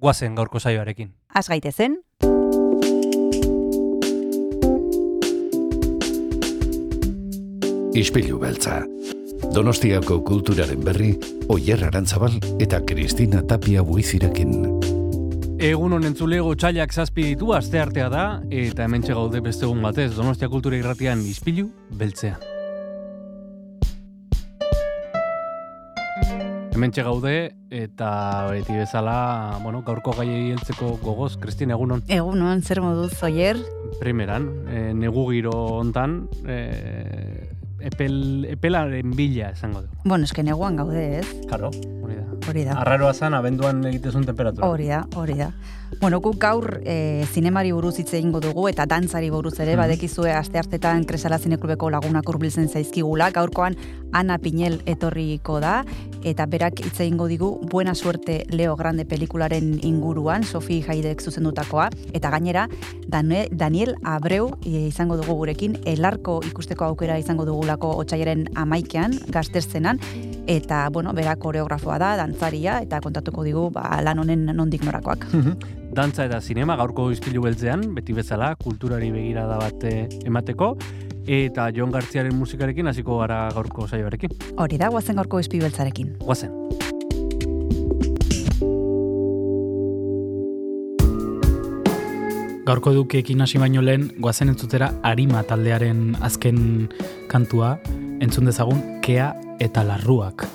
guazen gaurko saioarekin. Az gaitezen, Ispilu beltza. Donostiako kulturaren berri, Oyer Arantzabal eta Kristina Tapia buizirekin. Egun honen zulego txailak zazpi ditu, aste artea da, eta hemen gaude beste egun batez, Donostia Kultura Irratian izpilu beltzea. Hemen gaude, eta beti bezala, bueno, gaurko gaiei heltzeko gogoz, Kristina, egunon. egunon zer moduz oier, Primeran, e, negu giro hontan, e, epel, epelaren bila esango dugu. bueno, eske neguan gaude ez, Karo, hori da. hori da. Arraroa zan, abenduan egitezun temperatura. Hori da, hori da. Bueno, guk gaur e, zinemari buruz hitz egingo dugu eta dantzari buruz ere, Mhm. badekizue aste hartetan Kresala Zineklubeko lagunak hurbiltzen zaizkigula, gaurkoan Ana Pinel etorriko da, eta berak hitz egingo digu Buena Suerte Leo Grande pelikularen inguruan, Sofi Haidek zuzendutakoa, eta gainera Daniel Abreu e, izango dugu gurekin, elarko ikusteko aukera izango dugulako otxaiaren amaikean, gazterzenan, eta, bueno, berak koreografoa da, dantzaria, eta kontatuko digu, ba, lan honen nondik norakoak. Dantza eta zinema gaurko izpilu beltzean, beti bezala, kulturari begirada bat eh, emateko, eta Jon Gartziaren musikarekin hasiko gara gaurko saioarekin. Hori da, guazen gaurko izpi beltzarekin. Guazen. Gaurko dukeekin hasi baino lehen, goazen entzutera Arima taldearen azken kantua, entzun dezagun Kea eta Larruak.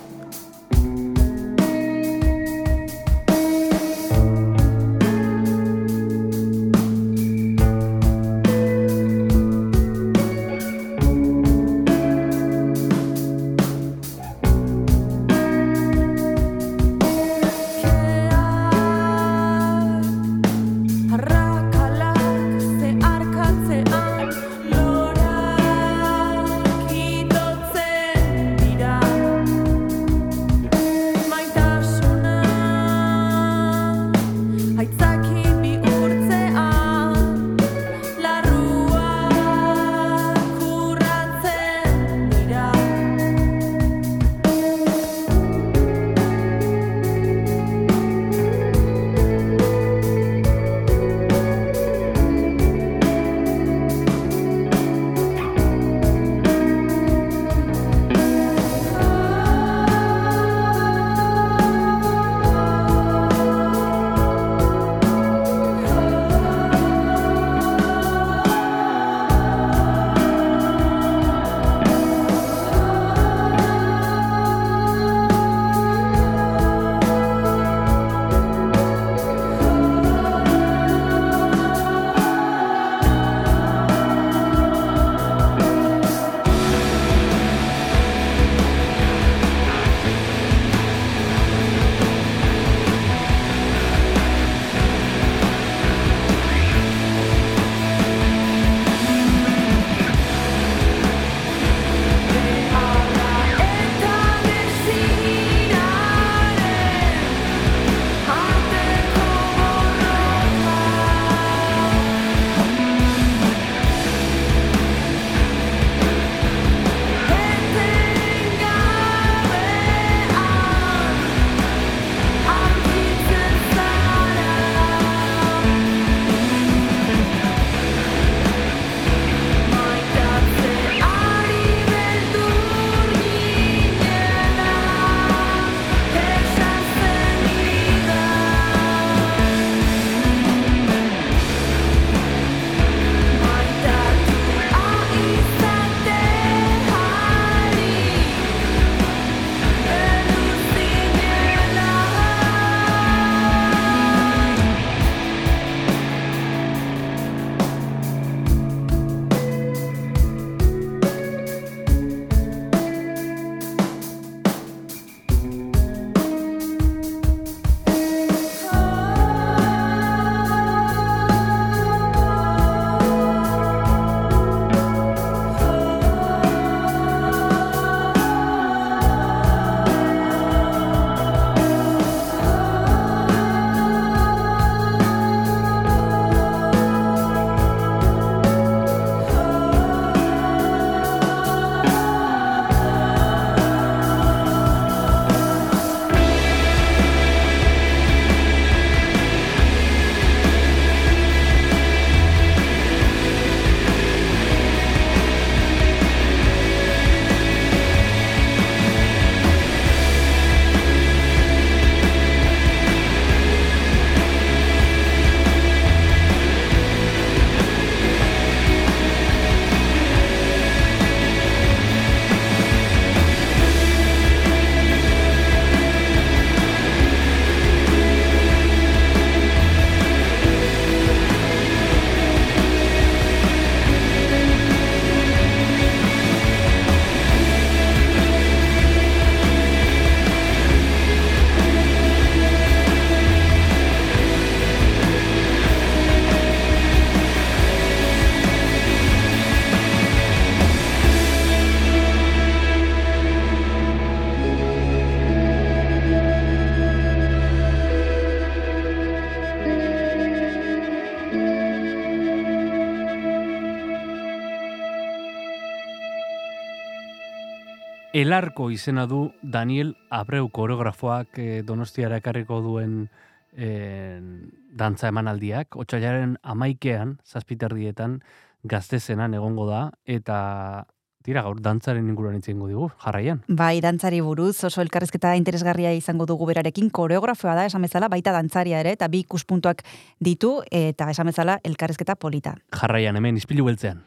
Elarko izena du Daniel Abreu koreografoak eh, donostiara ekarriko duen eh, dantza emanaldiak. Otsailaren amaikean, zazpiterdietan, gaztezenan egongo da, eta tira gaur dantzaren inguruan itzengo digu, jarraian. Bai, dantzari buruz, oso elkarrezketa interesgarria izango dugu berarekin, koreografoa da, esan bezala, baita dantzaria ere, eta bi ikuspuntuak ditu, eta esan bezala, elkarrezketa polita. Jarraian, hemen, izpilu beltzean.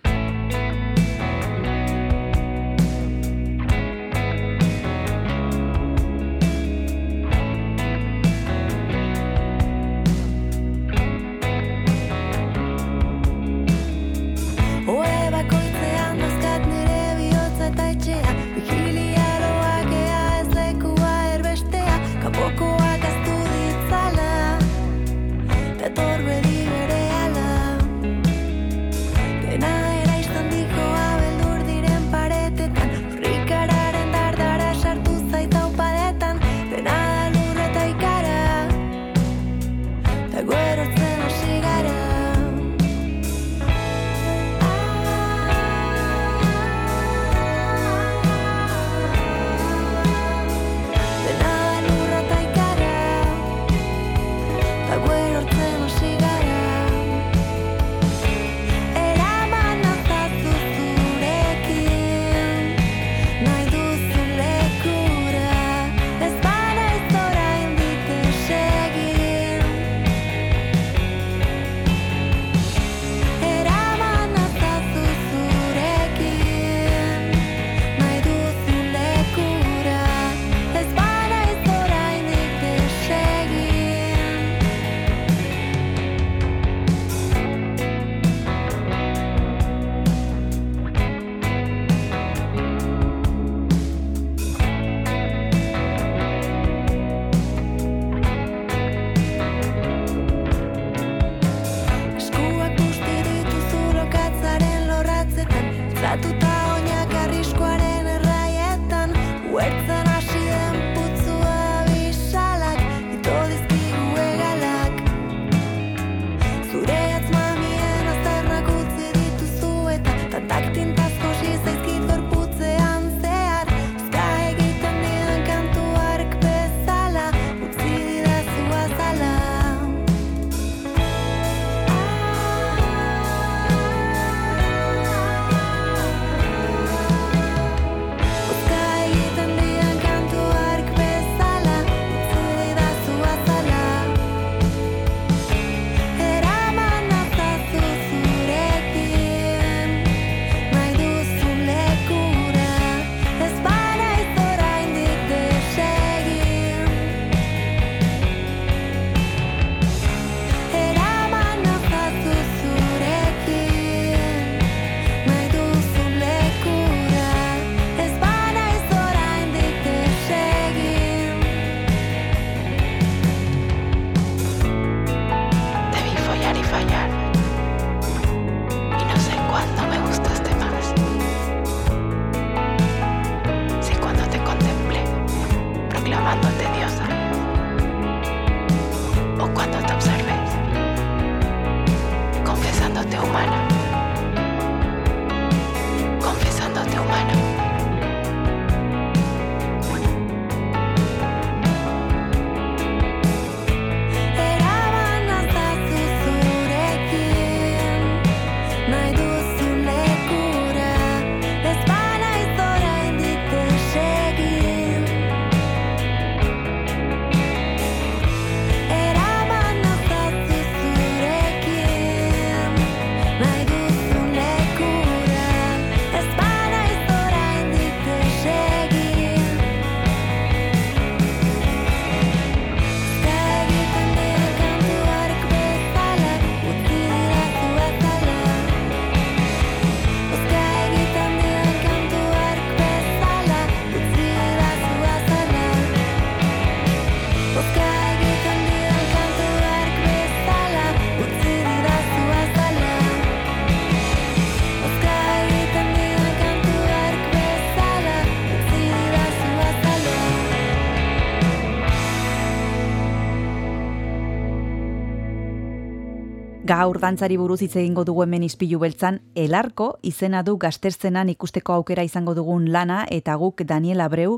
Gaur dantzari buruz hitz egingo dugu hemen ispilu beltzan, elarko izena du gazterzenan ikusteko aukera izango dugun lana eta guk Daniel Abreu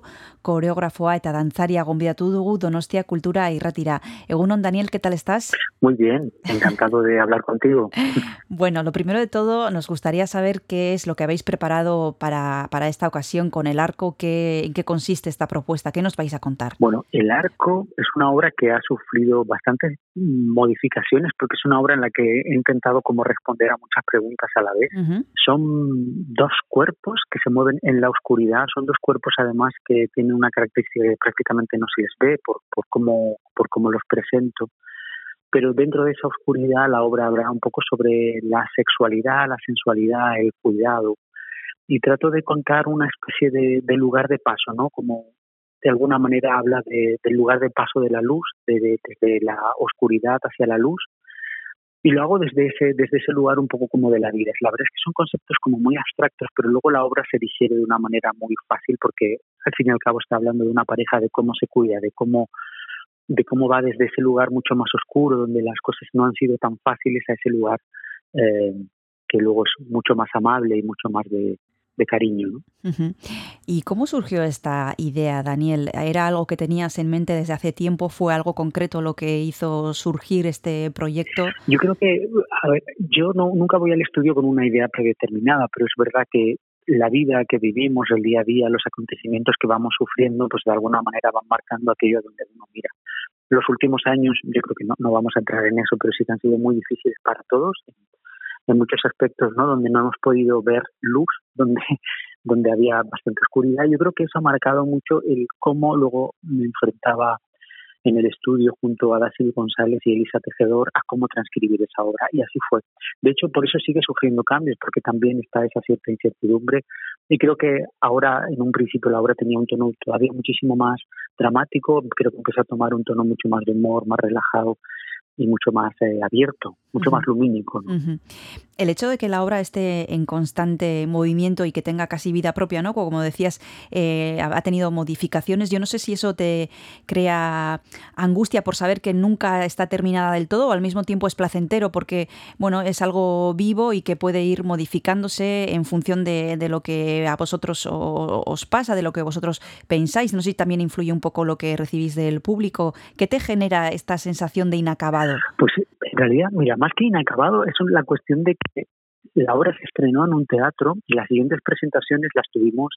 koreografoa eta dantzaria gonbidatu dugu Donostia Kultura irratira. Egunon, Daniel, ¿qué tal estás? Muy bien, encantado de hablar contigo. Bueno, lo primero de todo, nos gustaría saber qué es lo que habéis preparado para, para esta ocasión con el arco, qué, en qué consiste esta propuesta, qué nos vais a contar. Bueno, el arco es una obra que ha sufrido bastantes modificaciones porque es una obra en la que he intentado como responder a muchas preguntas a la vez. Son dos cuerpos que se mueven en la oscuridad, son dos cuerpos además que tienen una característica que prácticamente no se les ve por, por, cómo, por cómo los presento. Pero dentro de esa oscuridad la obra habla un poco sobre la sexualidad, la sensualidad, el cuidado. Y trato de contar una especie de, de lugar de paso, ¿no? Como de alguna manera habla de, del lugar de paso de la luz, desde de, la oscuridad hacia la luz, y lo hago desde ese, desde ese lugar un poco como de la vida. La verdad es que son conceptos como muy abstractos, pero luego la obra se digiere de una manera muy fácil porque al fin y al cabo está hablando de una pareja, de cómo se cuida, de cómo de cómo va desde ese lugar mucho más oscuro, donde las cosas no han sido tan fáciles, a ese lugar eh, que luego es mucho más amable y mucho más de, de cariño. ¿no? Uh -huh. ¿Y cómo surgió esta idea, Daniel? ¿Era algo que tenías en mente desde hace tiempo? ¿Fue algo concreto lo que hizo surgir este proyecto? Yo creo que, a ver, yo no, nunca voy al estudio con una idea predeterminada, pero es verdad que la vida que vivimos, el día a día, los acontecimientos que vamos sufriendo, pues de alguna manera van marcando aquello donde uno mira. Los últimos años, yo creo que no, no vamos a entrar en eso, pero sí que han sido muy difíciles para todos, en muchos aspectos, ¿no? Donde no hemos podido ver luz, donde, donde había bastante oscuridad. Yo creo que eso ha marcado mucho el cómo luego me enfrentaba en el estudio junto a Dasil González y Elisa Tejedor a cómo transcribir esa obra y así fue. De hecho, por eso sigue sufriendo cambios, porque también está esa cierta incertidumbre y creo que ahora, en un principio, la obra tenía un tono todavía muchísimo más dramático, creo que empezó a tomar un tono mucho más de humor, más relajado y mucho más eh, abierto, mucho uh -huh. más lumínico. ¿no? Uh -huh. El hecho de que la obra esté en constante movimiento y que tenga casi vida propia, ¿no? Como decías, eh, ha tenido modificaciones. Yo no sé si eso te crea angustia por saber que nunca está terminada del todo o al mismo tiempo es placentero porque, bueno, es algo vivo y que puede ir modificándose en función de, de lo que a vosotros os pasa, de lo que vosotros pensáis. No sé si también influye un poco lo que recibís del público. ¿Qué te genera esta sensación de inacabado? Pues realidad, mira, más que inacabado, es la cuestión de que la obra se estrenó en un teatro y las siguientes presentaciones las tuvimos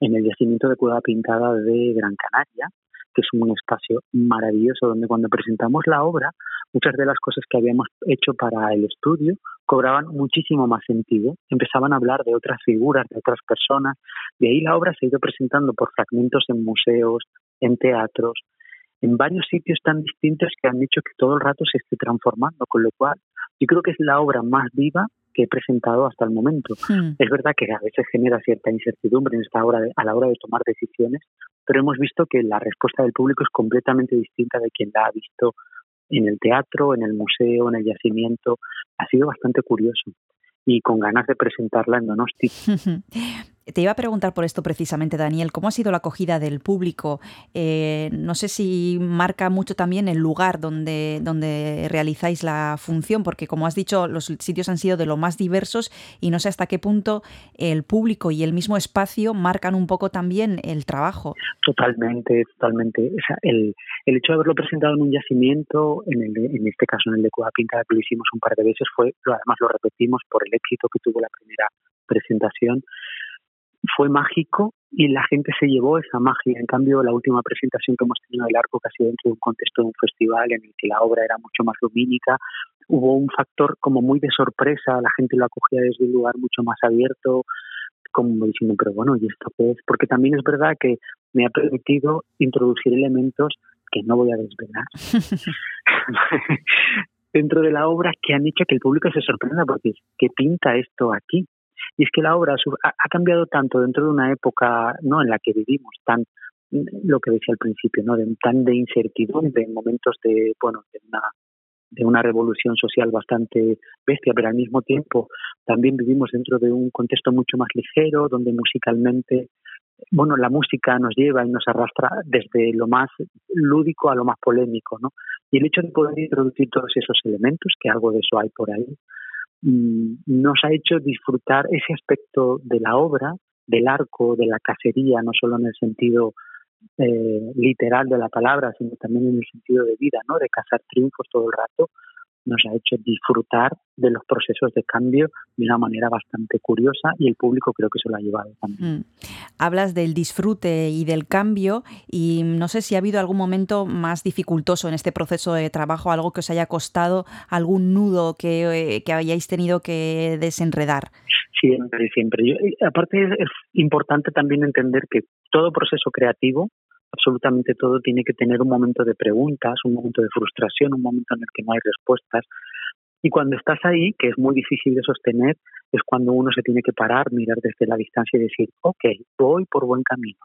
en el yacimiento de Cueva Pintada de Gran Canaria, que es un espacio maravilloso donde cuando presentamos la obra, muchas de las cosas que habíamos hecho para el estudio cobraban muchísimo más sentido. Empezaban a hablar de otras figuras, de otras personas. De ahí la obra se ha ido presentando por fragmentos en museos, en teatros, en varios sitios tan distintos que han dicho que todo el rato se esté transformando, con lo cual yo creo que es la obra más viva que he presentado hasta el momento. Mm. Es verdad que a veces genera cierta incertidumbre en esta hora de, a la hora de tomar decisiones, pero hemos visto que la respuesta del público es completamente distinta de quien la ha visto en el teatro, en el museo, en el yacimiento. Ha sido bastante curioso y con ganas de presentarla en Donosti. Te iba a preguntar por esto precisamente, Daniel, ¿cómo ha sido la acogida del público? Eh, no sé si marca mucho también el lugar donde, donde realizáis la función, porque como has dicho, los sitios han sido de lo más diversos y no sé hasta qué punto el público y el mismo espacio marcan un poco también el trabajo. Totalmente, totalmente. O sea, el, el hecho de haberlo presentado en un yacimiento, en, el, en este caso en el de Cuba Pinta, que lo hicimos un par de veces, fue, además lo repetimos por el éxito que tuvo la primera presentación, fue mágico y la gente se llevó esa magia. En cambio, la última presentación que hemos tenido del arco, que ha sido dentro de un contexto de un festival en el que la obra era mucho más lumínica, hubo un factor como muy de sorpresa, la gente lo acogía desde un lugar mucho más abierto, como diciendo, pero bueno, ¿y esto qué es? Porque también es verdad que me ha permitido introducir elementos que no voy a desvelar dentro de la obra que han hecho que el público se sorprenda porque ¿qué pinta esto aquí? Y es que la obra ha cambiado tanto dentro de una época no en la que vivimos tan lo que decía al principio, ¿no? De, tan de incertidumbre, en momentos de, bueno, de una, de una revolución social bastante bestia, pero al mismo tiempo también vivimos dentro de un contexto mucho más ligero, donde musicalmente bueno, la música nos lleva y nos arrastra desde lo más lúdico a lo más polémico, ¿no? Y el hecho de poder introducir todos esos elementos, que algo de eso hay por ahí, mm, nos ha hecho disfrutar ese aspecto de la obra, del arco, de la cacería, no solo en el sentido eh, literal de la palabra, sino también en el sentido de vida, ¿no? De cazar triunfos todo el rato, nos ha hecho disfrutar de los procesos de cambio de una manera bastante curiosa y el público creo que se lo ha llevado también. Mm. Hablas del disfrute y del cambio y no sé si ha habido algún momento más dificultoso en este proceso de trabajo, algo que os haya costado, algún nudo que, eh, que hayáis tenido que desenredar. Siempre, siempre. aparte es importante también entender que todo proceso creativo absolutamente todo tiene que tener un momento de preguntas, un momento de frustración, un momento en el que no hay respuestas. Y cuando estás ahí, que es muy difícil de sostener, es cuando uno se tiene que parar, mirar desde la distancia y decir, ok, voy por buen camino.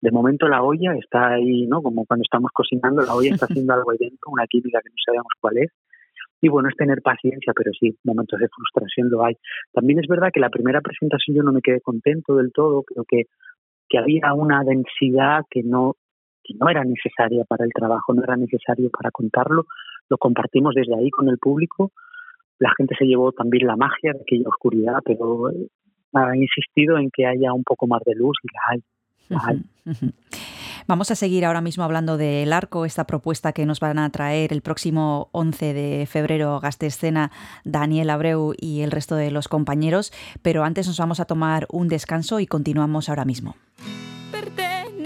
De momento la olla está ahí, ¿no? Como cuando estamos cocinando, la olla está haciendo algo ahí dentro, una química que no sabemos cuál es. Y bueno, es tener paciencia, pero sí, momentos de frustración lo hay. También es verdad que la primera presentación yo no me quedé contento del todo, creo que, que había una densidad que no que no era necesaria para el trabajo, no era necesario para contarlo, lo compartimos desde ahí con el público, la gente se llevó también la magia de aquella oscuridad, pero eh, ha insistido en que haya un poco más de luz y la hay. Vamos a seguir ahora mismo hablando del arco, esta propuesta que nos van a traer el próximo 11 de febrero Gastescena, Daniel Abreu y el resto de los compañeros, pero antes nos vamos a tomar un descanso y continuamos ahora mismo.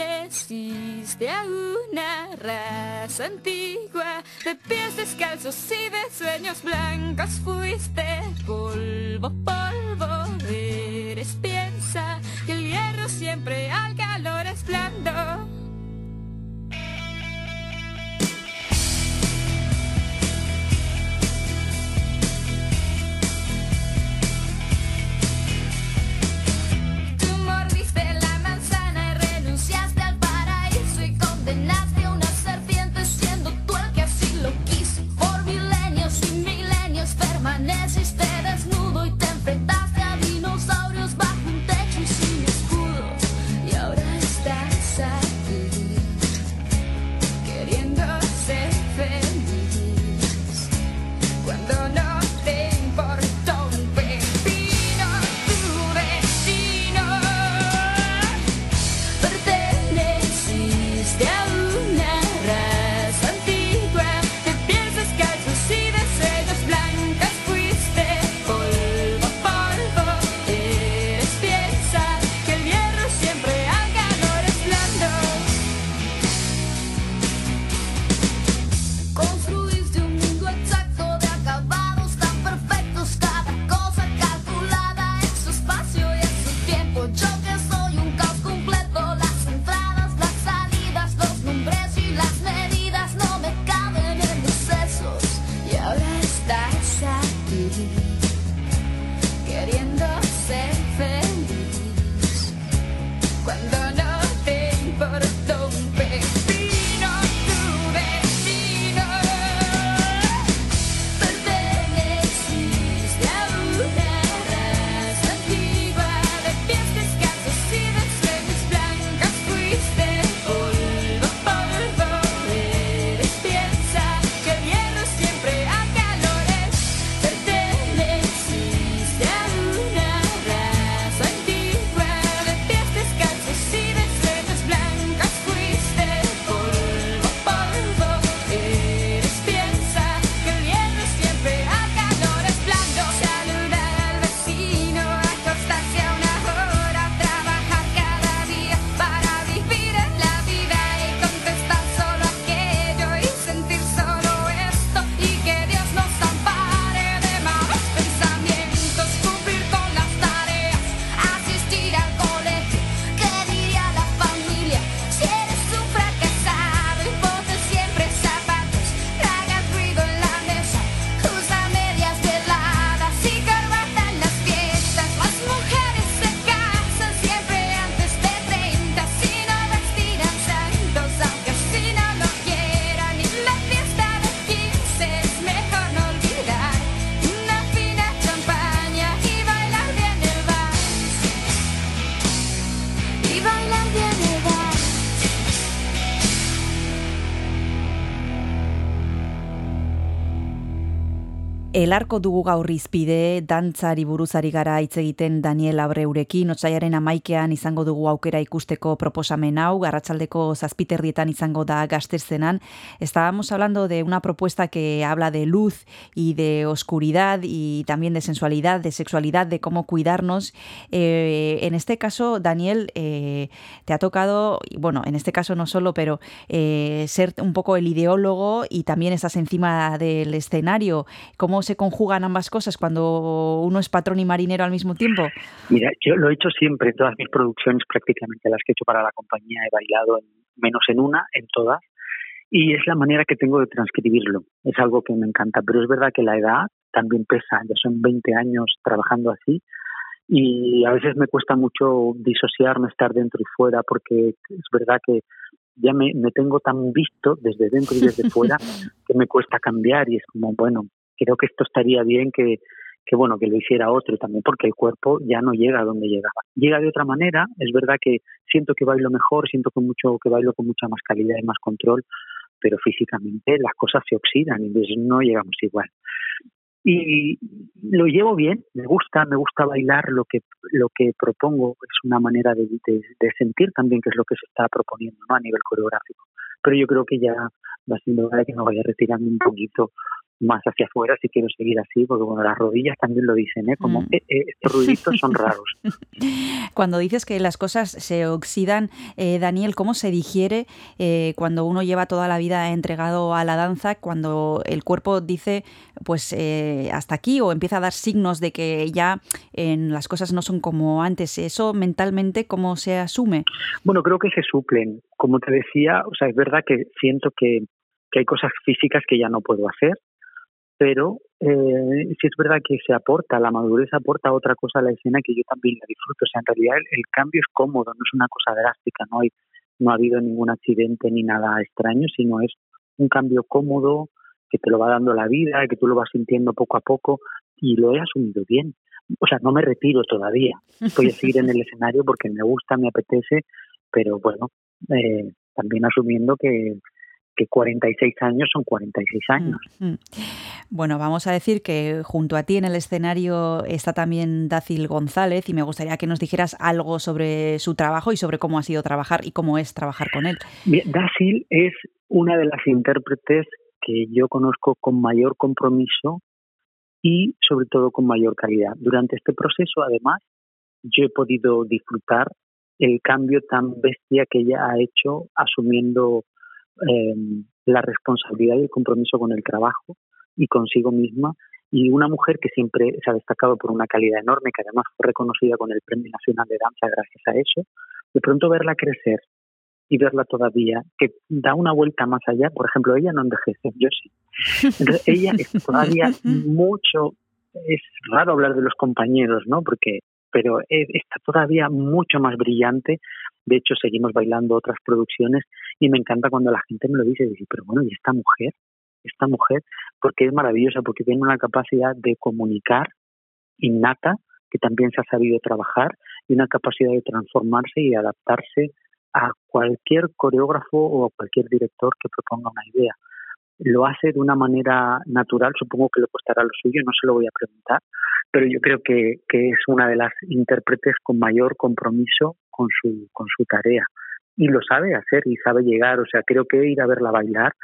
Existe a una raza antigua de pies descalzos y de sueños blancos. Fuiste polvo, polvo, eres piensa que el hierro siempre al calor es blando. permaneces, te desnudo y te enfrentas. Elarko dugu gaur izpide, dantzari buruzari gara hitz egiten Daniel Abreurekin, otzaiaren amaikean izango dugu aukera ikusteko proposamen hau, garratzaldeko zazpiterrietan izango da gaztezenan. Estábamos hablando de una propuesta que habla de luz y de oscuridad y también de sensualidad, de sexualidad, de cómo cuidarnos. Eh, en este caso, Daniel, eh, te ha tocado, bueno, en este caso no solo, pero eh, ser un poco el ideólogo y también estás encima del escenario. ¿Cómo se conjugan ambas cosas cuando uno es patrón y marinero al mismo tiempo? Mira, yo lo he hecho siempre en todas mis producciones, prácticamente las que he hecho para la compañía, he bailado menos en una, en todas, y es la manera que tengo de transcribirlo. Es algo que me encanta, pero es verdad que la edad también pesa, ya son 20 años trabajando así y a veces me cuesta mucho disociarme, estar dentro y fuera, porque es verdad que ya me, me tengo tan visto desde dentro y desde fuera que me cuesta cambiar y es como, bueno, creo que esto estaría bien que, que bueno que lo hiciera otro también porque el cuerpo ya no llega a donde llegaba. Llega de otra manera es verdad que siento que bailo mejor siento que mucho que bailo con mucha más calidad y más control pero físicamente las cosas se oxidan y no llegamos igual. Y lo llevo bien me gusta me gusta bailar lo que lo que propongo es una manera de, de, sentir también que es lo que se está proponiendo ¿no? a nivel coreográfico. Pero yo creo que ya va siendo hora que me vaya retirando un poquito más hacia afuera si quiero seguir así, porque bueno, las rodillas también lo dicen, ¿eh? como mm. eh, eh, estos ruiditos son raros. Cuando dices que las cosas se oxidan, eh, Daniel, ¿cómo se digiere cuando uno lleva toda la vida entregado a la danza, cuando el cuerpo dice, pues hasta aquí, o empieza a dar signos de que ya las cosas no son como antes? ¿Eso mentalmente cómo se asume? Bueno, creo que se suplen. Como te decía, o sea, es verdad que siento que, que hay cosas físicas que ya no puedo hacer, pero eh, sí es verdad que se aporta, la madurez aporta otra cosa a la escena que yo también la disfruto. O sea, en realidad el, cambio es cómodo, no es una cosa drástica, no hay, no ha habido ningún accidente ni nada extraño, sino es un cambio cómodo que te lo va dando la vida, que tú lo vas sintiendo poco a poco y lo he asumido bien. O sea, no me retiro todavía, voy a seguir en el escenario porque me gusta, me apetece, pero bueno, eh, también asumiendo que, que 46 años son 46 años. Mm, mm. Bueno, vamos a decir que junto a ti en el escenario está también Dácil González y me gustaría que nos dijeras algo sobre su trabajo y sobre cómo ha sido trabajar y cómo es trabajar con él. Dácil es una de las intérpretes que yo conozco con mayor compromiso y sobre todo con mayor calidad. Durante este proceso, además, yo he podido disfrutar el cambio tan bestia que ella ha hecho asumiendo eh, la responsabilidad y el compromiso con el trabajo y consigo misma y una mujer que siempre se ha destacado por una calidad enorme, que además fue reconocida con el Premio Nacional de Danza gracias a eso, de pronto verla crecer y verla todavía, que da una vuelta más allá, por ejemplo, ella no envejece, yo sí. Entonces, ella es todavía mucho, es raro hablar de los compañeros, ¿no? Porque, pero está todavía mucho más brillante de hecho, seguimos bailando otras producciones y me encanta cuando la gente me lo dice, dice, pero bueno, ¿y esta mujer? Esta mujer, porque es maravillosa, porque tiene una capacidad de comunicar innata, que también se ha sabido trabajar, y una capacidad de transformarse y adaptarse a cualquier coreógrafo o a cualquier director que proponga una idea. Lo hace de una manera natural, supongo que le costará lo suyo, no se lo voy a preguntar, pero yo creo que, es una de las intérpretes con mayor compromiso con su, con su tarea. Y lo sabe hacer y sabe llegar, o sea, creo que ir a verla bailar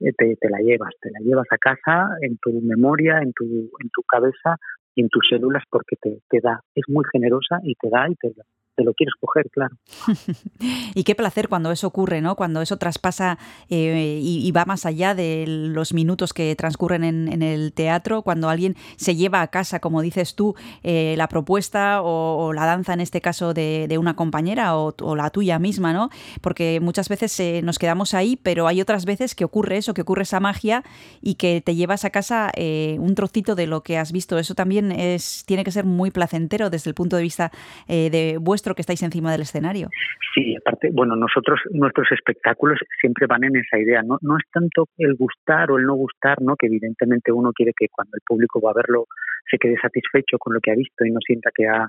eh, te, te, la llevas, te la llevas a casa en tu memoria, en tu, en tu cabeza y en tus células porque te, te da, es muy generosa y te da y te, te lo quieres coger, claro. y qué placer cuando eso ocurre, ¿no? Cuando eso traspasa eh, y, va más allá de los minutos que transcurren en, el teatro, cuando alguien se lleva a casa, como dices tú, eh, la propuesta o, la danza, en este caso, de, una compañera o, la tuya misma, ¿no? Porque muchas veces eh, nos quedamos ahí, pero hay otras veces que ocurre eso, que ocurre esa magia y que te llevas a casa un trocito de lo que has visto. Eso también es, tiene que ser muy placentero desde el punto de vista de vuestro que estáis encima del escenario. Sí, aparte, bueno, nosotros, nuestros espectáculos siempre van en esa idea, no, no es tanto el gustar o el no gustar, ¿no? que evidentemente uno quiere que cuando el público va a verlo se quede satisfecho con lo que ha visto y no sienta que ha...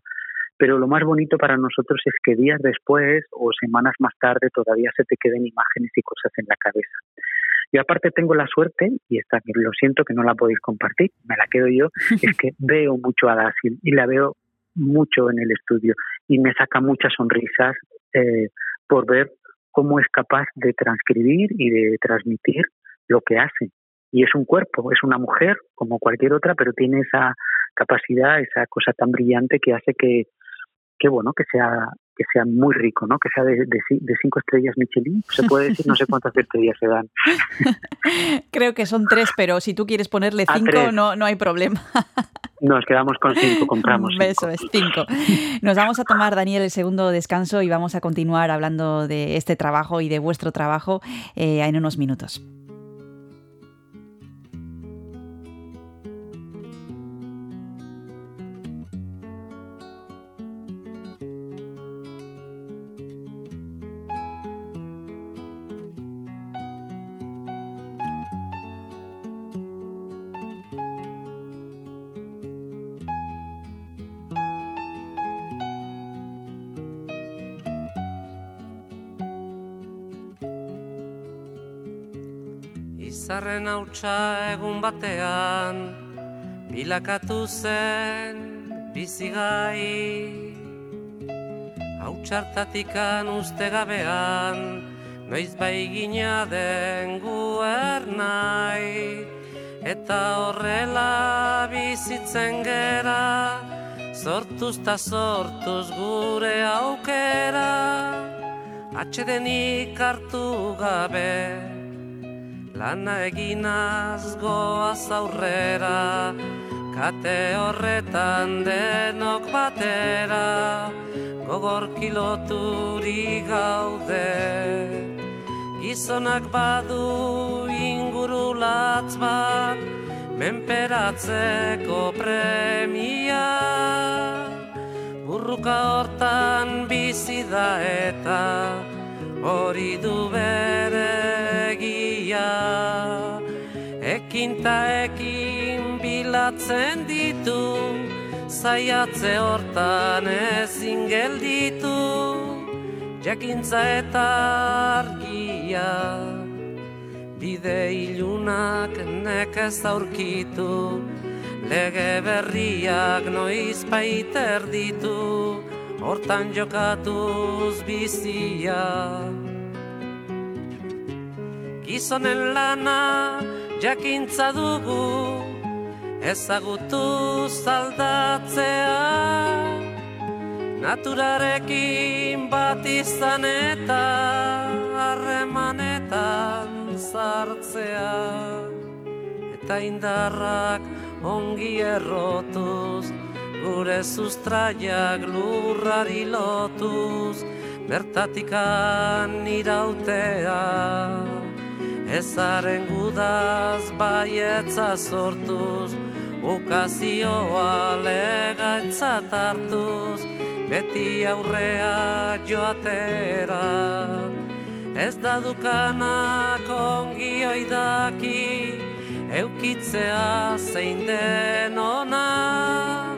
Pero lo más bonito para nosotros es que días después o semanas más tarde todavía se te queden imágenes y cosas en la cabeza. Y aparte tengo la suerte, y esta lo siento que no la podéis compartir, me la quedo yo, es que veo mucho a Dasil y la veo mucho en el estudio y me saca muchas sonrisas eh, por ver cómo es capaz de transcribir y de transmitir lo que hace. Y es un cuerpo, es una mujer como cualquier otra, pero tiene esa capacidad, esa cosa tan brillante que hace que, que bueno, que sea que sea muy rico, ¿no? Que sea de, de, cinco estrellas Michelin. Se puede decir, no sé cuántas estrellas se dan. Creo que son tres, pero si tú quieres ponerle cinco, no, no hay problema. Nos quedamos con cinco, compramos. Cinco. Eso es, cinco. Nos vamos a tomar, Daniel, el segundo descanso y vamos a continuar hablando de este trabajo y de vuestro trabajo eh, en unos minutos. Izarren hautsa egun batean Bilakatu zen bizigai Hautsartatikan uste gabean Noiz bai gina den guer nahi. Eta horrela bizitzen gera Sortuz ta sortuz gure aukera. Atxedenik hartu gabe Lana eginaz goaz aurrera, kate horretan denok batera, gogor kiloturi gaude. Gizonak badu ingurulatz bat, menperatzeko premia. Burruka hortan bizi da eta, hori du bere egia Ekin ta ekin bilatzen ditu Zaiatze hortan ezin gelditu. Jakintza eta argia Bide ilunak nekez aurkitu. Lege berriak noiz paiter ditu hortan jokatuz bizia. Gizonen lana jakintza dugu, ezagutu zaldatzea, naturarekin bat izan eta harremanetan zartzea. Eta indarrak ongi errotuz, gure sustraiak lurrari lotuz, bertatikan irautea. Ezaren gudaz baietza sortuz, ukazioa legaitza hartuz, beti aurrea joatera. Ez da dukanak ongi oidaki, eukitzea zein den ona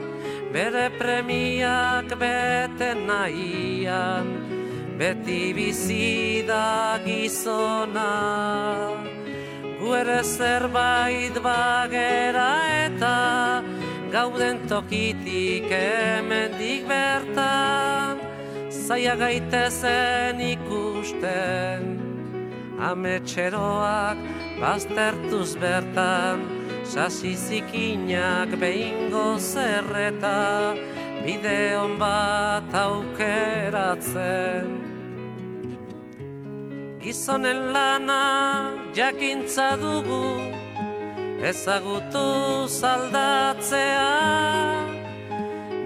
bere premiak bete nahian, beti bizi da gizona. Guere zerbait bagera eta gauden tokitik emendik bertan, zaia gaitezen ikusten, ametxeroak baztertuz bertan, sasi zikinak behingo zerreta bide hon bat aukeratzen gizonen lana jakintza dugu ezagutu zaldatzea.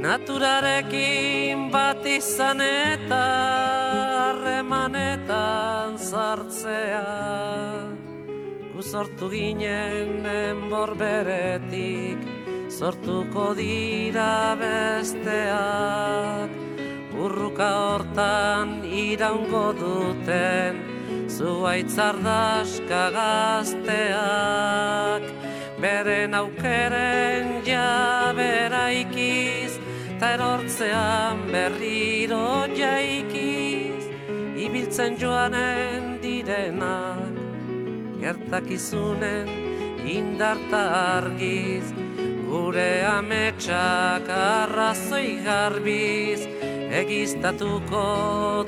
Naturarekin bat izan eta harremanetan zartzea sortu ginen enbor beretik, sortuko dira besteak, urruka hortan iraungo duten, zuaitzardaska gazteak, beren aukeren jabera ikiz, ta erortzean berriro jaikiz, ibiltzen joanen direnak, gertakizunen indarta argiz, gure ametsak arrazoi garbiz, egiztatuko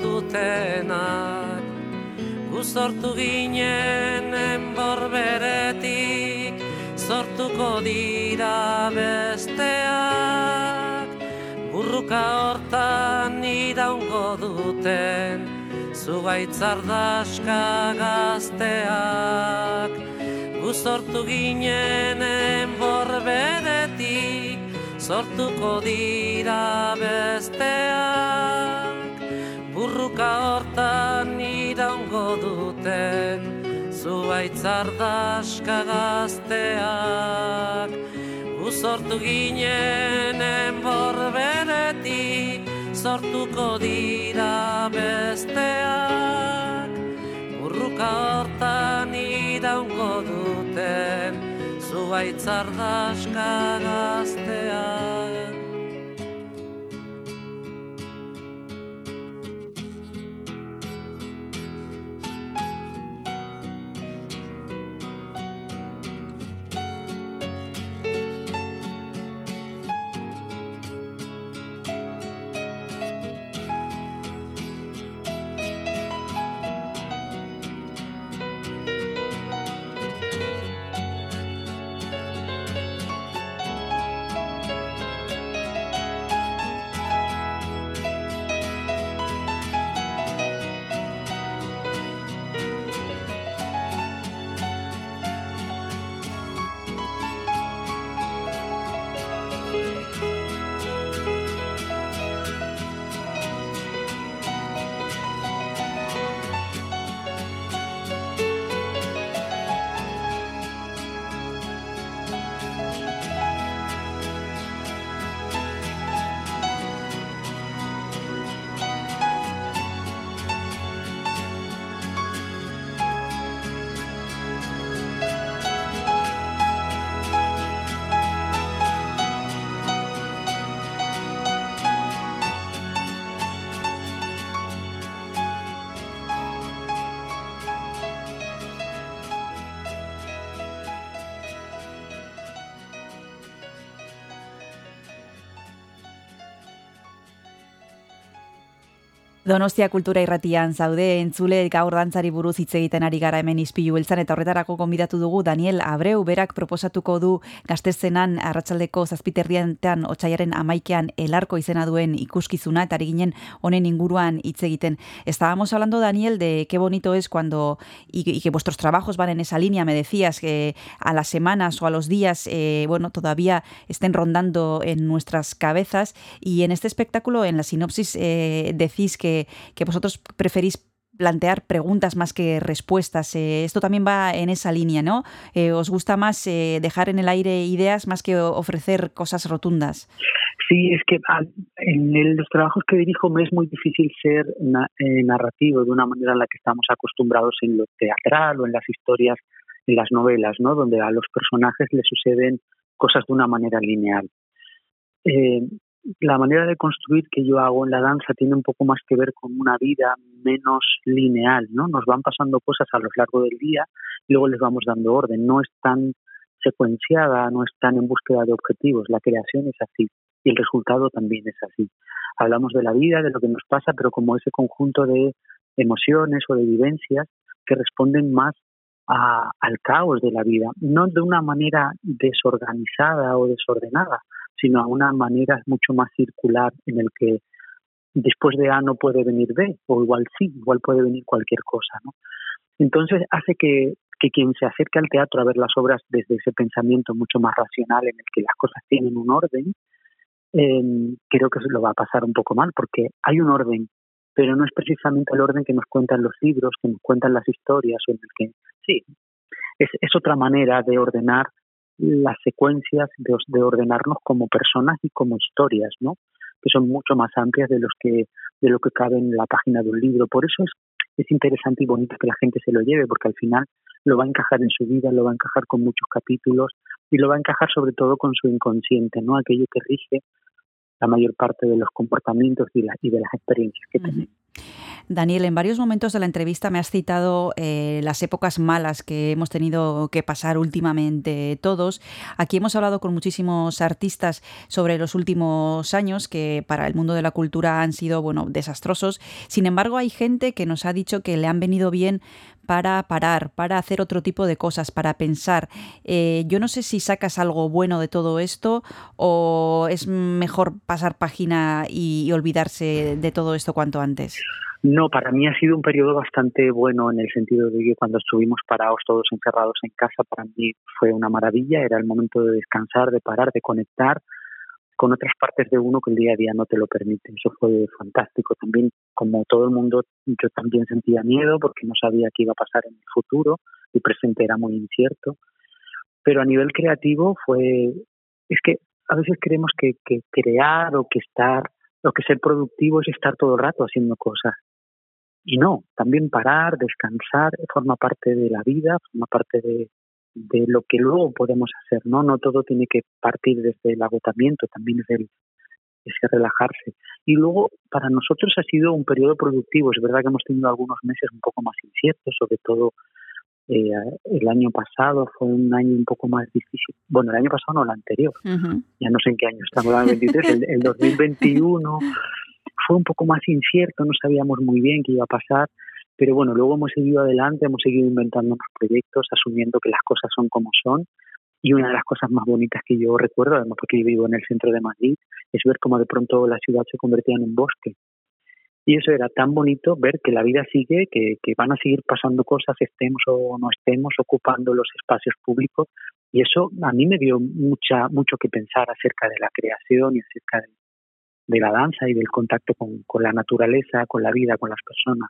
dutenak. Guzortu ginen enborberetik, sortuko dira besteak, burruka hortan iraungo duten, zugaitzardaska gazteak. Guzortu ginen enborberetik, sortuko dira besteak, burruka hortan iraungo duten, zuaitzardaska gazteak. Uzortu ginen enborberetik, sortuko dira besteak. Burruka hortan iraungo duten, zuaitzardaska gazteak. Donostia kultura irratian zaude entzule gaur dantzari buruz hitz egiten ari gara hemen ispilu beltzan eta horretarako konbidatu dugu Daniel Abreu berak proposatuko du gaztezenan arratsaldeko zazpiterriantean otxaiaren amaikean elarko izena duen ikuskizuna eta ginen honen inguruan hitz egiten. Estábamos hablando, Daniel, de qué bonito es cuando y, y que vuestros trabajos van en esa línea, me decías que a las semanas o a los días, eh, bueno, todavía estén rondando en nuestras cabezas y en este espectáculo, en la sinopsis, eh, decís que que, vosotros preferís plantear preguntas más que respuestas. Eh, esto también va en esa línea, ¿no? Eh, ¿Os gusta más eh, dejar en el aire ideas más que ofrecer cosas rotundas? Sí, es que en los trabajos que dirijo me es muy difícil ser narrativo de una manera en la que estamos acostumbrados en lo teatral o en las historias, en las novelas, ¿no? Donde a los personajes les suceden cosas de una manera lineal la manera de construir que yo hago en la danza tiene un poco más que ver con una vida menos lineal, ¿no? Nos van pasando cosas a lo largo del día y luego les vamos dando orden. No es tan secuenciada, no es tan en búsqueda de objetivos. La creación es así y el resultado también es así. Hablamos de la vida, de lo que nos pasa, pero como ese conjunto de emociones o de vivencias que responden más al caos de la vida, no de una manera desorganizada o desordenada, sino a una manera mucho más circular en el que después de A no puede venir B, o igual sí, igual puede venir cualquier cosa. Entonces hace que, que quien se acerque al teatro a ver las obras desde ese pensamiento mucho más racional en el que las cosas tienen un orden, eh, creo que se lo va a pasar un poco mal, porque hay un orden, pero no es precisamente el orden que nos cuentan los libros, que nos cuentan las historias, o en el que, sí, es, es otra manera de ordenar las secuencias de, ordenarnos como personas y como historias, ¿no? que son mucho más amplias de los que de lo que cabe en la página de un libro. Por eso es, es interesante y bonito que la gente se lo lleve, porque al final lo va a encajar en su vida, lo va a encajar con muchos capítulos y lo va a encajar sobre todo con su inconsciente, ¿no? Aquello que rige la mayor parte de los comportamientos y, y de las experiencias que tenemos. Daniel, en varios momentos de la entrevista me has citado eh, las épocas malas que hemos tenido que pasar últimamente todos. Aquí hemos hablado con muchísimos artistas sobre los últimos años que para el mundo de la cultura han sido, bueno, desastrosos. Sin embargo, hay gente que nos ha dicho que le han venido bien para parar, para hacer otro tipo de cosas, para pensar. Eh, yo no sé si sacas algo bueno de todo esto o es mejor pasar página y olvidarse de todo esto cuanto antes. No, para mí ha sido un periodo bastante bueno en el sentido de que cuando estuvimos parados todos encerrados en casa, para mí fue una maravilla, era el momento de descansar, de parar, de conectar con otras partes de uno que el día a día no te lo permite. Eso fue fantástico. También, como todo el mundo, yo también sentía miedo porque no sabía qué iba a pasar en el futuro, el presente era muy incierto. Pero a nivel creativo fue, es que a veces creemos que, que crear o que estar, o que ser productivo es estar todo el rato haciendo cosas. Y no, también parar, descansar, forma parte de la vida, forma parte de, de lo que luego podemos hacer, ¿no? No todo tiene que partir desde el agotamiento, también es el ese relajarse. Y luego, para nosotros ha sido un periodo productivo. Es verdad que hemos tenido algunos meses un poco más inciertos, sobre todo eh, el año pasado fue un año un poco más difícil. Bueno, el año pasado no, el anterior. Ya no sé en qué año estamos, el 23, el, el 2021 fue un poco más incierto, no sabíamos muy bien qué iba a pasar, pero bueno, luego hemos seguido adelante, hemos seguido inventando nuevos proyectos, asumiendo que las cosas son como son. Y una de las cosas más bonitas que yo recuerdo, además porque yo vivo en el centro de Madrid, es ver cómo de pronto la ciudad se convertía en un bosque. Y eso era tan bonito ver que la vida sigue, que, que van a seguir pasando cosas, estemos o no estemos ocupando los espacios públicos. Y eso a mí me dio mucha, mucho que pensar acerca de la creación y acerca de, de la danza y del contacto con, con, la naturaleza, con la vida, con las personas.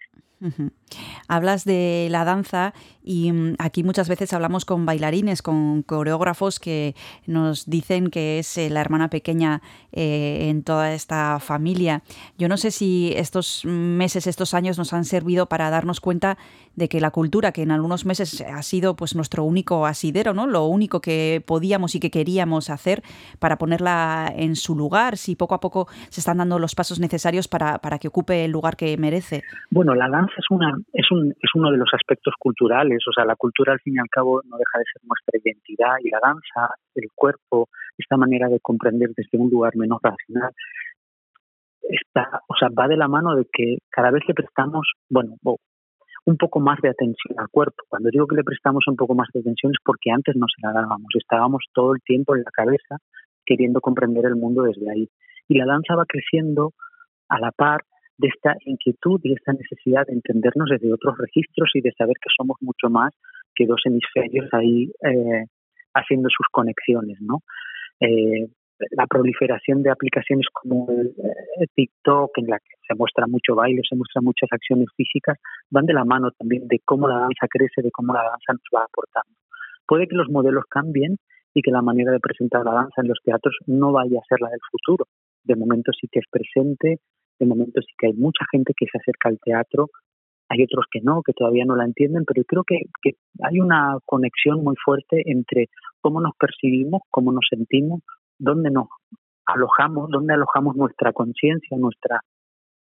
Hablas de la danza y mm, aquí muchas veces hablamos con bailarines, con coreógrafos que nos dicen que es eh, la hermana pequeña eh, en toda esta familia. Yo no sé si estos meses, estos años nos han servido para darnos cuenta de que la cultura, que en algunos meses ha sido pues nuestro único asidero, ¿no? Lo único que podíamos y que queríamos hacer para ponerla en su lugar, si poco a poco se están dando los pasos necesarios para, para que ocupe el lugar que merece. Bueno, la danza es una es un es uno de los aspectos culturales, o sea, la cultura al fin y al cabo no deja de ser nuestra identidad y la danza, el cuerpo, esta manera de comprender desde un lugar menos racional está, o sea, va de la mano de que cada vez le prestamos, bueno, un poco más de atención al cuerpo. Cuando digo que le prestamos un poco más de atención es porque antes no se la dábamos, estábamos todo el tiempo en la cabeza queriendo comprender el mundo desde ahí. Y la danza va creciendo a la par de esta inquietud y esta necesidad de entendernos desde otros registros y de saber que somos mucho más que dos hemisferios ahí eh, haciendo sus conexiones, ¿no? Eh, la proliferación de aplicaciones como eh, TikTok, en la que se muestra mucho baile, se muestran muchas acciones físicas, van de la mano también de cómo la danza crece, de cómo la danza nos va aportando. Puede que los modelos cambien y que la manera de presentar la danza en los teatros no vaya a ser la del futuro. De momento sí que es presente, de momento sí que hay mucha gente que se acerca al teatro, hay otros que no, que todavía no la entienden, pero creo que, hay una conexión muy fuerte entre cómo nos percibimos, cómo nos sentimos, dónde nos alojamos, dónde alojamos nuestra conciencia, nuestra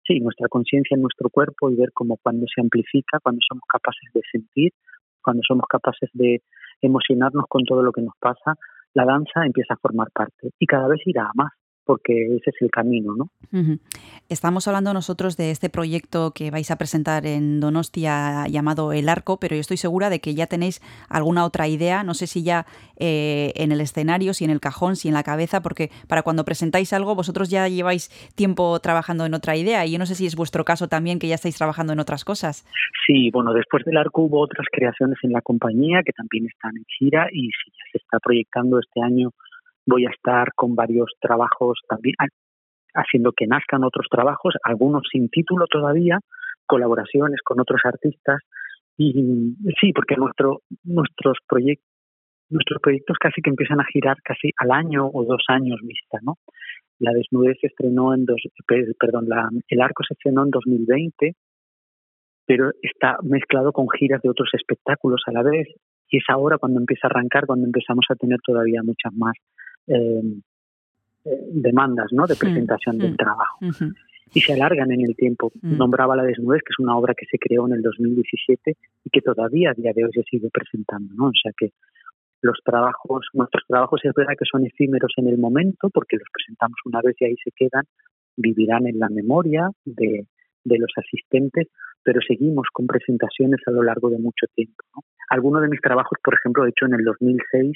sí, nuestra conciencia en nuestro cuerpo y ver cómo cuando se amplifica, cuando somos capaces de sentir, cuando somos capaces de emocionarnos con todo lo que nos pasa, la danza empieza a formar parte y cada vez irá a más porque ese es el camino, ¿no? Estamos hablando nosotros de este proyecto que vais a presentar en Donostia llamado El Arco, pero yo estoy segura de que ya tenéis alguna otra idea, no sé si ya eh, en el escenario, si en el cajón, si en la cabeza, porque para cuando presentáis algo vosotros ya lleváis tiempo trabajando en otra idea y yo no sé si es vuestro caso también que ya estáis trabajando en otras cosas. Sí, bueno, después del Arco hubo otras creaciones en la compañía que también están en gira y sí, ya se está proyectando este año voy a estar con varios trabajos también, haciendo que nazcan otros trabajos, algunos sin título todavía, colaboraciones con otros artistas. Y sí, porque nuestro, nuestros proyectos nuestros proyectos casi que empiezan a girar casi al año o dos años vista, ¿no? La desnudez se estrenó en dos, perdón, la, el arco se estrenó en 2020, pero está mezclado con giras de otros espectáculos a la vez y es ahora cuando empieza a arrancar, cuando empezamos a tener todavía muchas más eh, eh, demandas ¿no? de presentación del trabajo. y se alargan en el tiempo. Mm. Nombraba La desnudez, que es una obra que se creó en el 2017 y que todavía a día de hoy se sigue presentando, ¿no? O sea que los trabajos, nuestros trabajos es verdad que son efímeros en el momento porque los presentamos una vez y ahí se quedan, vivirán en la memoria de, de los asistentes, pero seguimos con presentaciones a lo largo de mucho tiempo. ¿no? Algunos de mis trabajos, por ejemplo, hecho en el 2006,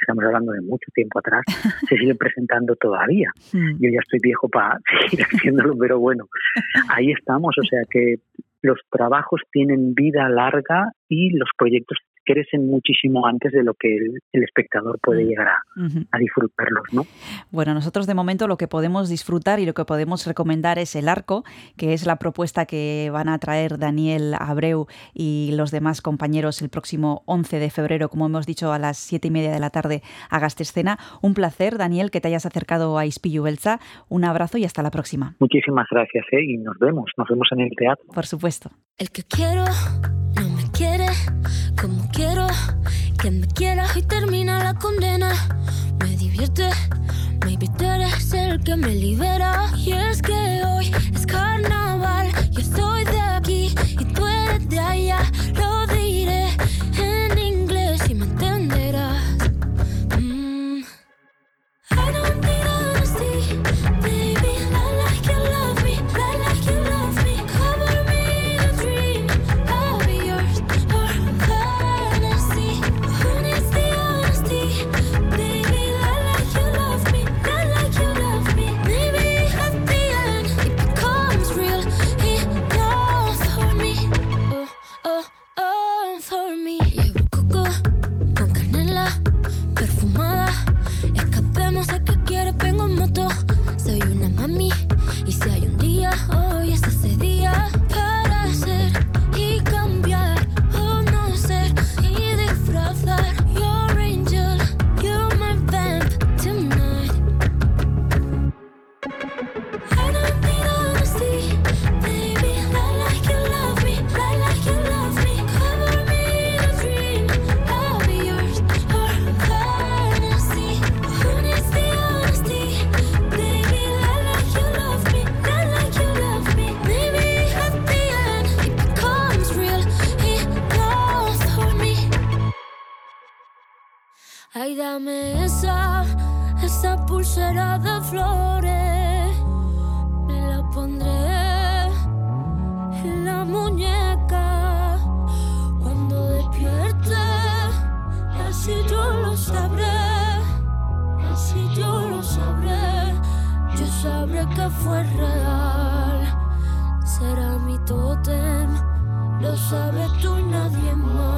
estamos hablando de mucho tiempo atrás, se siguen presentando todavía. Hmm. Yo ya estoy viejo para seguir haciéndolo, pero bueno, ahí estamos. O sea que los trabajos tienen vida larga y los proyectos crecen muchísimo antes de lo que el, espectador puede mm. llegar a, disfrutarlos, ¿no? Bueno, nosotros de momento lo que podemos disfrutar y lo que podemos recomendar es el arco, que es la propuesta que van a traer Daniel Abreu y los demás compañeros el próximo 11 de febrero, como hemos dicho, a las 7 y media de la tarde a Gastescena. Un placer, Daniel, que te hayas acercado a Ispillu Belza. Un abrazo y hasta la próxima. Muchísimas gracias ¿eh? y nos vemos, nos vemos en el teatro. Por supuesto. El que quiero no me quiere que me quieras y termina la condena. Me divierte, maybe tú eres el que me libera. Y es que hoy es carnaval, yo estoy de aquí y tú eres de allá. Lo diré en inglés y me entenderás. Mm. No sé qué quieres, vengo en moto. Soy una mami. Ay, dame esa, esa pulsera de flores. Me la pondré en la muñeca. Cuando despierte, así yo lo sabré. Así yo lo sabré. Yo sabré que fue real. Será mi tótem. Lo sabes tú y nadie más.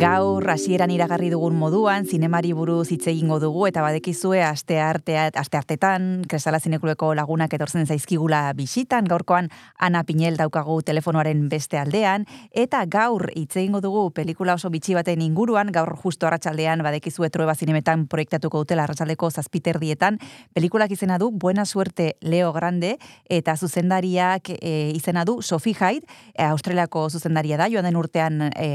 Gaur hasieran iragarri dugun moduan zinemari buruz hitz egingo dugu eta badekizue aste artea aste artetan Kresala Zinekuleko lagunak etortzen zaizkigula bisitan. Gaurkoan Ana Pinel daukagu telefonoaren beste aldean. Eta gaur hitz egingo dugu pelikula oso bitxi baten inguruan. Gaur justo arratsaldean badekizue Trueba Zinemetan proiektatuko dutela arratsaldeko 7 dietan pelikulak izena du Buena Suerte Leo Grande eta zuzendariak e, izena du Sophie Hyde. E, Australiako zuzendaria da. Joan den urtean e,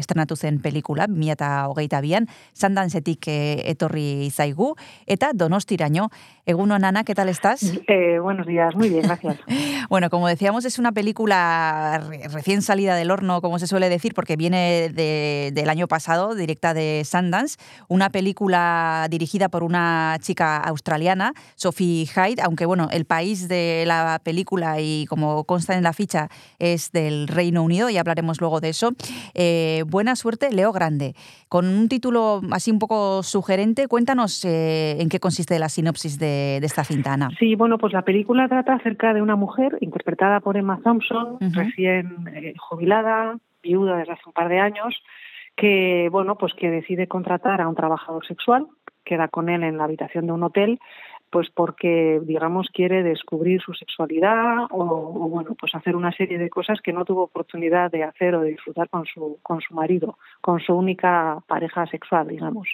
estrenatu zen pelikula, 2008an, Sandansetik eh, etorri zaigu, eta donostiraino, Eguno Nana, ¿qué tal estás? Eh, buenos días, muy bien, gracias. bueno, como decíamos, es una película recién salida del horno, como se suele decir, porque viene del año pasado, directa de Sundance, una película dirigida por una chica australiana, Sophie Hyde, aunque bueno, el país de la película y como consta en la ficha es del Reino Unido, y hablaremos luego de eso. Eh, buena suerte, Leo Grande. Con un título así un poco sugerente, cuéntanos eh, en qué consiste la sinopsis de de, esta cintana. Sí, bueno, pues la película trata acerca de una mujer interpretada por Emma Thompson, recién eh, jubilada, viuda desde hace un par de años, que bueno, pues que decide contratar a un trabajador sexual, queda con él en la habitación de un hotel, pues porque digamos quiere descubrir su sexualidad o, o, bueno, pues hacer una serie de cosas que no tuvo oportunidad de hacer o de disfrutar con su con su marido, con su única pareja sexual, digamos.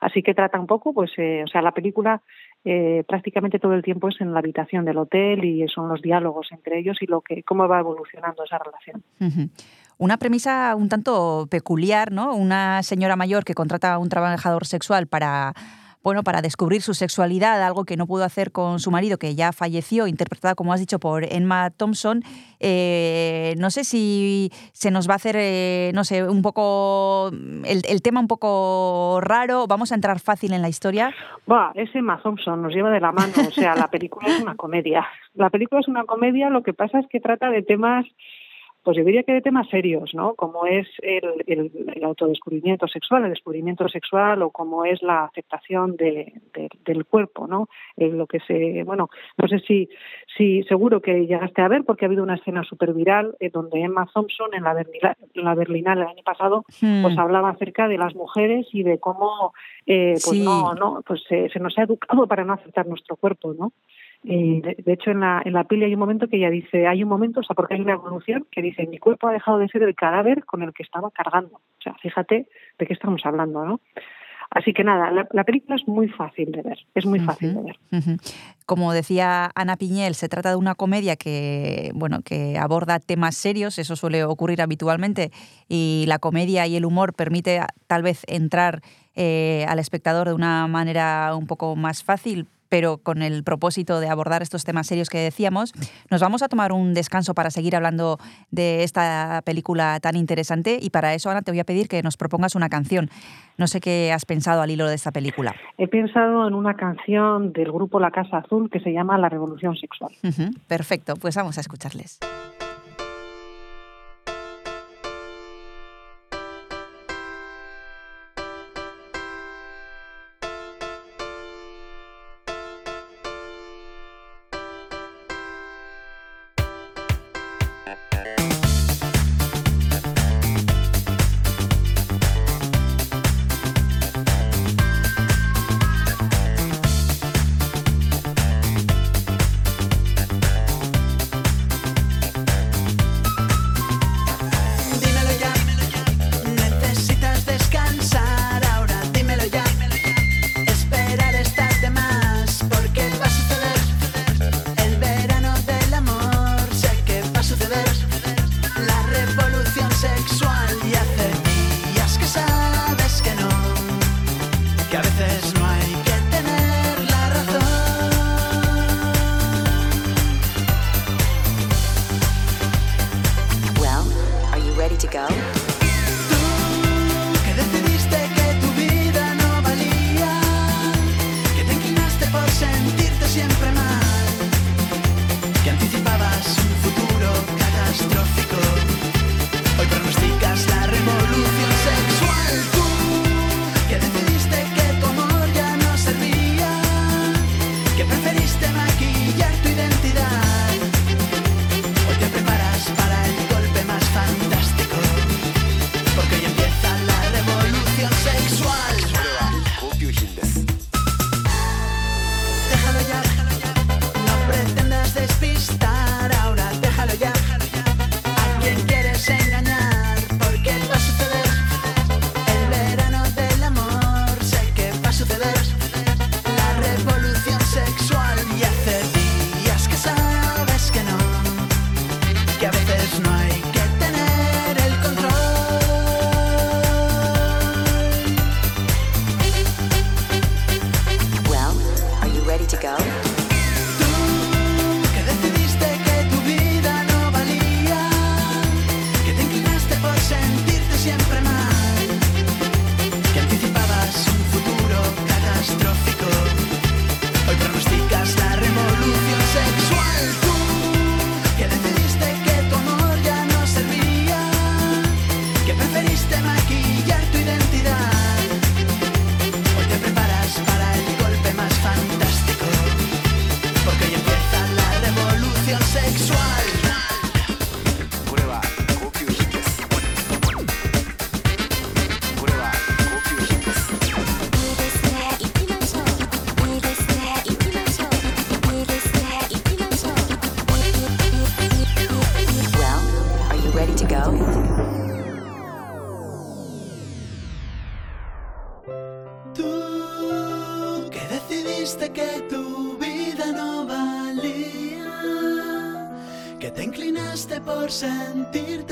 Así que trata un poco, pues, eh, o sea, la película eh, prácticamente todo el tiempo es en la habitación del hotel y son los diálogos entre ellos y lo que cómo va evolucionando esa relación. Una premisa un tanto peculiar, ¿no? Una señora mayor que contrata a un trabajador sexual para bueno, para descubrir su sexualidad, algo que no pudo hacer con su marido, que ya falleció, interpretada, como has dicho, por Emma Thompson. Eh, no sé si se nos va a hacer, eh, no sé, un poco, el, tema un poco raro. ¿Vamos a entrar fácil en la historia? Va, es Emma Thompson, nos lleva de la mano. O sea, la película es una comedia. La película es una comedia, lo que pasa es que trata de temas pues yo diría que de temas serios, ¿no? Como es el, autodescubrimiento sexual, el descubrimiento sexual o como es la aceptación de, del cuerpo, ¿no? lo que se, bueno, no sé si, si seguro que llegaste a ver porque ha habido una escena súper viral eh, donde Emma Thompson en la, Berlinal, la Berlinale el año pasado hmm. pues hablaba acerca de las mujeres y de cómo eh, pues no, no, pues se nos ha educado para no aceptar nuestro cuerpo, ¿no? De, hecho, en la, en la peli hay un momento que ella dice, hay un momento, o sea, porque hay una evolución que dice, mi cuerpo ha dejado de ser el cadáver con el que estaba cargando. O sea, fíjate de qué estamos hablando, ¿no? Así que nada, la, película es muy fácil de ver, es muy fácil de ver. Como decía Ana Piñel, se trata de una comedia que, bueno, que aborda temas serios, eso suele ocurrir habitualmente, y la comedia y el humor permite tal vez entrar eh, al espectador de una manera un poco más fácil, pero con el propósito de abordar estos temas serios que decíamos. Nos vamos a tomar un descanso para seguir hablando de esta película tan interesante y para eso, Ana, te voy a pedir que nos propongas una canción. No sé qué has pensado al hilo de esta película. He pensado en una canción del grupo La Casa Azul que se llama La Revolución Sexual. perfecto, pues vamos a escucharles.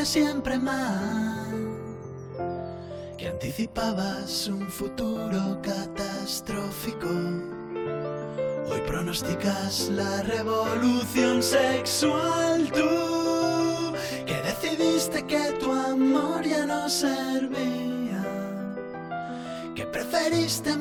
Siempre mal, que anticipabas un futuro catastrófico. Hoy pronosticas la revolución sexual tú, que decidiste que tu amor ya no servía, que preferiste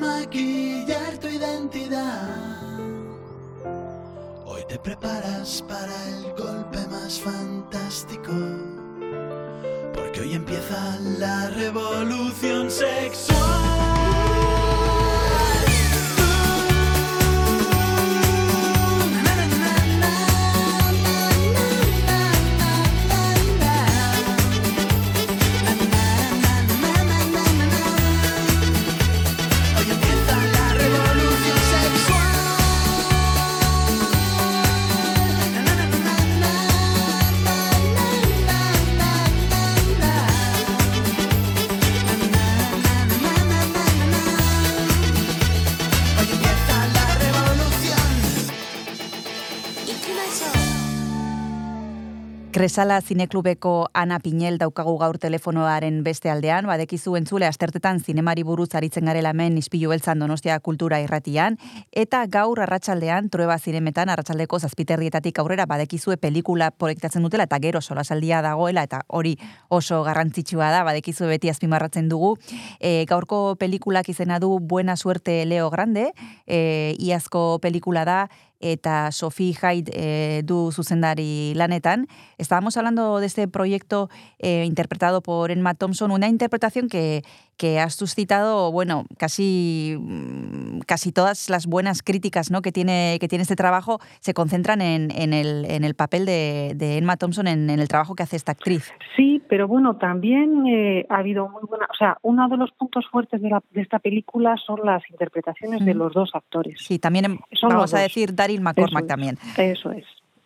Kresala zineklubeko Ana Pinel daukagu gaur telefonoaren beste aldean, badekizu entzule astertetan zinemari buruz aritzen garela hemen ispilu beltzan donostia kultura irratian, eta gaur arratsaldean trueba zinemetan arratsaldeko zazpiterrietatik aurrera badekizue pelikula proiektatzen dutela, eta gero solasaldia dagoela, eta hori oso garrantzitsua da, badekizue beti azpimarratzen dugu. E, gaurko pelikulak izena du Buena Suerte Leo Grande, e, iazko pelikula da, eta Sophie Hyde eh, du zuzendari lanetan. Estábamos hablando de este proyecto eh, interpretado por Emma Thompson, una interpretación que, que has suscitado, bueno, casi, mm, casi todas las buenas críticas ¿no? que, tiene, que tiene este trabajo se concentran en, en, el, en el papel de, de Emma Thompson, en, en, el trabajo que hace esta actriz. Sí, pero bueno, también eh, ha habido muy buena, o sea, uno de los puntos fuertes de, la, de esta película son las interpretaciones mm. de los dos actores. Sí, también vamos a decir Daryl McCormack eso también. Eso es,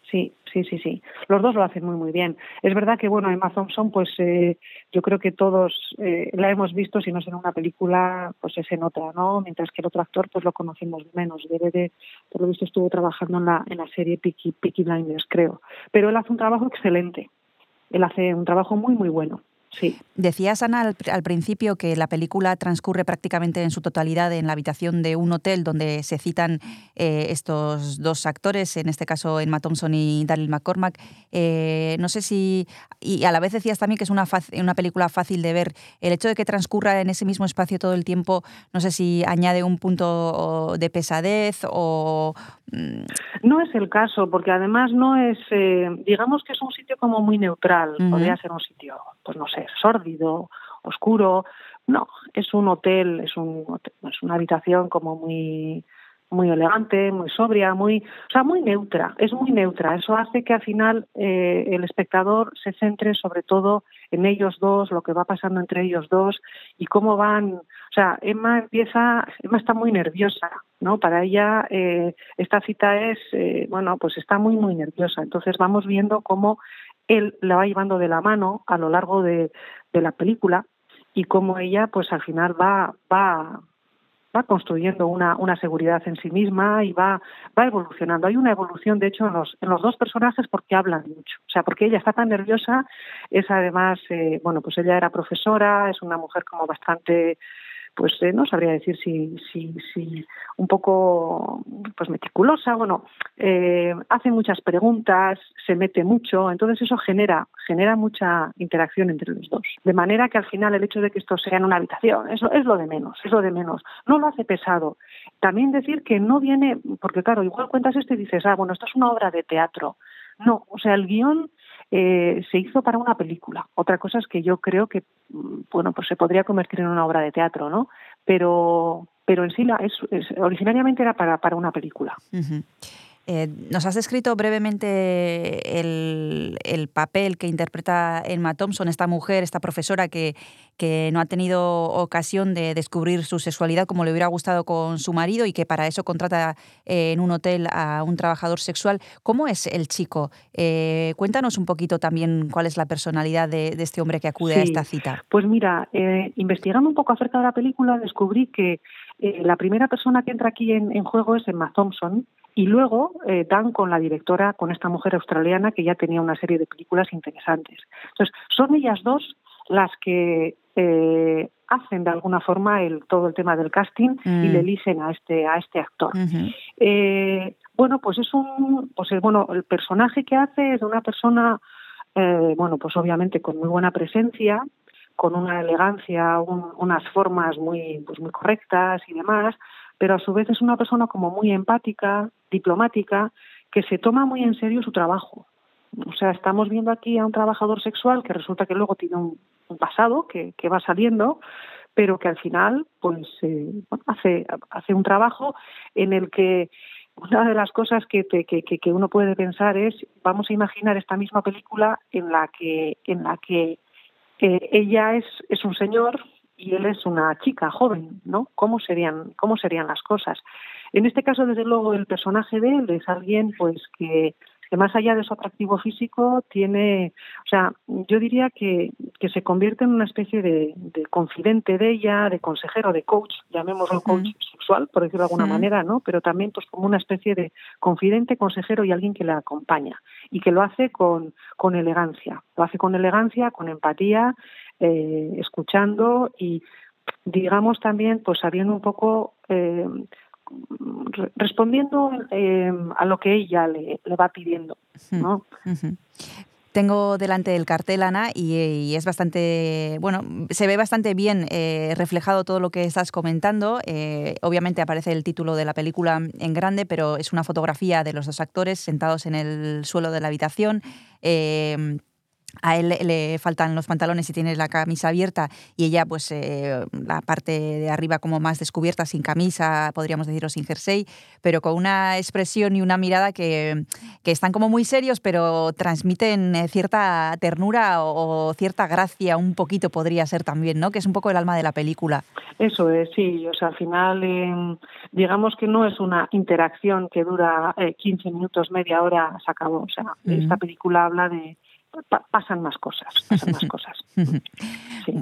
sí, sí, sí, sí. Los dos lo hacen muy, muy bien. Es verdad que, bueno, Emma Thompson, pues eh, yo creo que todos eh, la hemos visto, si no es en una película, pues es en otra, ¿no? Mientras que el otro actor, pues lo conocemos menos. Debe de, por lo visto, estuvo trabajando en la, en la serie Peaky, Peaky Blinders, creo. Pero él hace un trabajo excelente. Él hace un trabajo muy, muy bueno. Sí. Decías, Ana, al, al, principio que la película transcurre prácticamente en su totalidad en la habitación de un hotel donde se citan eh, estos dos actores, en este caso Emma Thompson y Daryl McCormack. Eh, no sé si... Y a la vez decías también que es una, una película fácil de ver. El hecho de que transcurra en ese mismo espacio todo el tiempo, no sé si añade un punto de pesadez o... mm, No es el caso, porque además no es... Eh, digamos que es un sitio como muy neutral. Uh -huh. Podría ser un sitio, pues no sé, sórdido, oscuro. No, es un hotel, es, un es una habitación como muy muy elegante, muy sobria, muy, o sea, muy neutra, es muy neutra. Eso hace que al final eh, el espectador se centre sobre todo en ellos dos, lo que va pasando entre ellos dos y cómo van. O sea, Emma empieza, Emma está muy nerviosa, ¿no? Para ella eh, esta cita es, eh, bueno, pues está muy, muy nerviosa. Entonces vamos viendo cómo él la va llevando de la mano a lo largo de, de la película y cómo ella, pues al final va, va va construyendo una, una seguridad en sí misma y va, va evolucionando. Hay una evolución, de hecho, en los, en los dos personajes porque hablan mucho. O sea, porque ella está tan nerviosa, es además, eh, bueno, pues ella era profesora, es una mujer como bastante pues eh, no sabría decir si, si, si un poco pues meticulosa, bueno, eh, hace muchas preguntas, se mete mucho, entonces eso genera, genera mucha interacción entre los dos. De manera que al final el hecho de que esto sea en una habitación, eso es lo de menos, es lo de menos. No lo hace pesado. También decir que no viene, porque claro, igual cuentas esto y dices, ah, bueno, esto es una obra de teatro. No, o sea, el guion eh, se hizo para una película. Otra cosa es que yo creo que, bueno, pues se podría convertir en una obra de teatro, ¿no? Pero, pero en sí la, es, es, originariamente era para, para una película. Eh, nos has descrito brevemente el, el, papel que interpreta Emma Thompson, esta mujer, esta profesora que, que no ha tenido ocasión de descubrir su sexualidad como le hubiera gustado con su marido y que para eso contrata eh, en un hotel a un trabajador sexual. ¿Cómo es el chico? Eh, cuéntanos un poquito también cuál es la personalidad de, de este hombre que acude Sí. a esta cita. Pues mira, eh, investigando un poco acerca de la película, descubrí que eh, la primera persona que entra aquí en, en juego es Emma Thompson y luego eh, dan con la directora, con esta mujer australiana que ya tenía una serie de películas interesantes. Entonces, son ellas dos las que eh, hacen de alguna forma el, todo el tema del casting y Mm. le eligen a este, a este actor. Eh, bueno, pues es un, pues eh, bueno, el personaje que hace es de una persona, eh, bueno, pues obviamente con muy buena presencia, con una elegancia, un- unas formas muy, pues muy correctas y demás, pero a su vez es una persona como muy empática, diplomática, que se toma muy en serio su trabajo. O sea, estamos viendo aquí a un trabajador sexual que resulta que luego tiene un, pasado que, que va saliendo, pero que al final pues eh, bueno, hace, hace un trabajo en el que una de las cosas que, te- que, que uno puede pensar es vamos a imaginar esta misma película en la que en la que eh, ella es, es un señor y él es una chica joven, ¿no? ¿Cómo serían, cómo serían las cosas? En este caso, desde luego, el personaje de él es alguien pues que, que más allá de su atractivo físico tiene, o sea, yo diría que, que se convierte en una especie de, de confidente de ella, de consejero, de coach, llamémoslo coach sexual, por decirlo de alguna manera, ¿no? Pero también pues como una especie de confidente, consejero y alguien que la acompaña y que lo hace con, con elegancia, lo hace con elegancia, con empatía, eh, escuchando y digamos también pues sabiendo un poco eh, respondiendo eh, a lo que ella le, le va pidiendo, ¿no? Tengo delante el cartel, Ana, y, y es bastante, bueno, se ve bastante bien eh, reflejado todo lo que estás comentando. Eh, obviamente aparece el título de la película en grande, pero es una fotografía de los dos actores sentados en el suelo de la habitación. A él le- faltan los pantalones y tiene la camisa abierta y ella pues eh, la parte de arriba como más descubierta, sin camisa, podríamos decir, o sin jersey, pero con una expresión y una mirada que, que están como muy serios, pero transmiten eh, cierta ternura o, o cierta gracia, un poquito podría ser también, ¿no? Que es un poco el alma de la película. Eso es, sí. O sea, al final, eh, digamos que no es una interacción que dura eh, 15 minutos, media hora, se acabó. O sea, esta película habla de. Pa- pasan más cosas, pasan más cosas. Sí.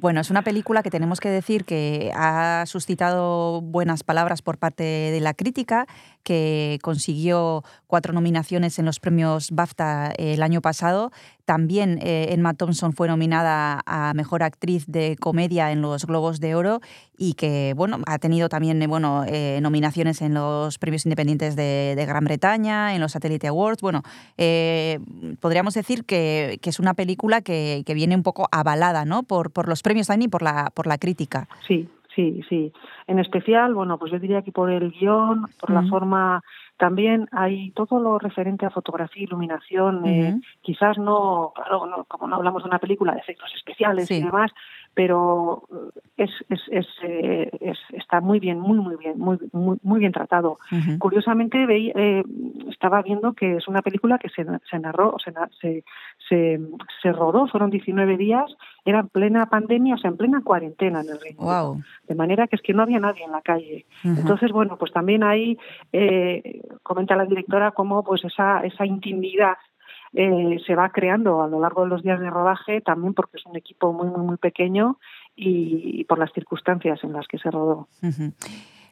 Bueno, es una película que tenemos que decir que ha suscitado buenas palabras por parte de la crítica, que consiguió cuatro nominaciones en los premios BAFTA el año pasado. También eh, Emma Thompson fue nominada a Mejor Actriz de Comedia en los Globos de Oro y que, bueno, ha tenido también eh, bueno, eh, nominaciones en los premios independientes de, Gran Bretaña, en los Satellite Awards. Bueno, eh, podríamos decir que, es una película que, viene un poco avalada, ¿no? Por, por los premios también y por la, por la crítica. Sí, sí, sí. En especial, bueno, pues yo diría que por el guion, por la Ujú. forma, también hay todo lo referente a fotografía, iluminación, eh, quizás no, claro, no- como no hablamos de una película de efectos especiales Sí. y demás, pero eh, es, es, es, eh, es- está muy bien, muy, muy bien, muy, muy, muy bien tratado. Curiosamente veí- eh, estaba viendo que es una película que se, se narró, se, se, se, se rodó, fueron 19 días, era en plena pandemia, o sea, en plena cuarentena en el Reino. Wow. De manera que es que no había nadie en la calle. Entonces, bueno, pues también ahí eh, comenta la directora cómo pues esa, esa intimidad eh, se va creando a lo largo de los días de rodaje, también porque es un equipo muy, muy, muy pequeño y, y por las circunstancias en las que se rodó.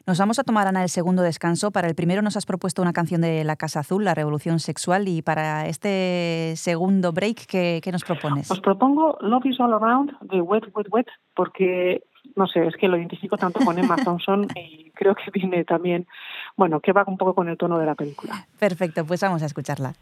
Nos vamos a tomar, Ana, el segundo descanso. Para el primero nos has propuesto una canción de La Casa Azul, La Revolución Sexual, y para este segundo break, ¿qué, qué nos propones? Os propongo Love is All Around de Wet, Wet, Wet, porque, no sé, es que lo identifico tanto con Emma Thompson y creo que viene también, bueno, que va un poco con el tono de la película. Perfecto, pues vamos a escucharla.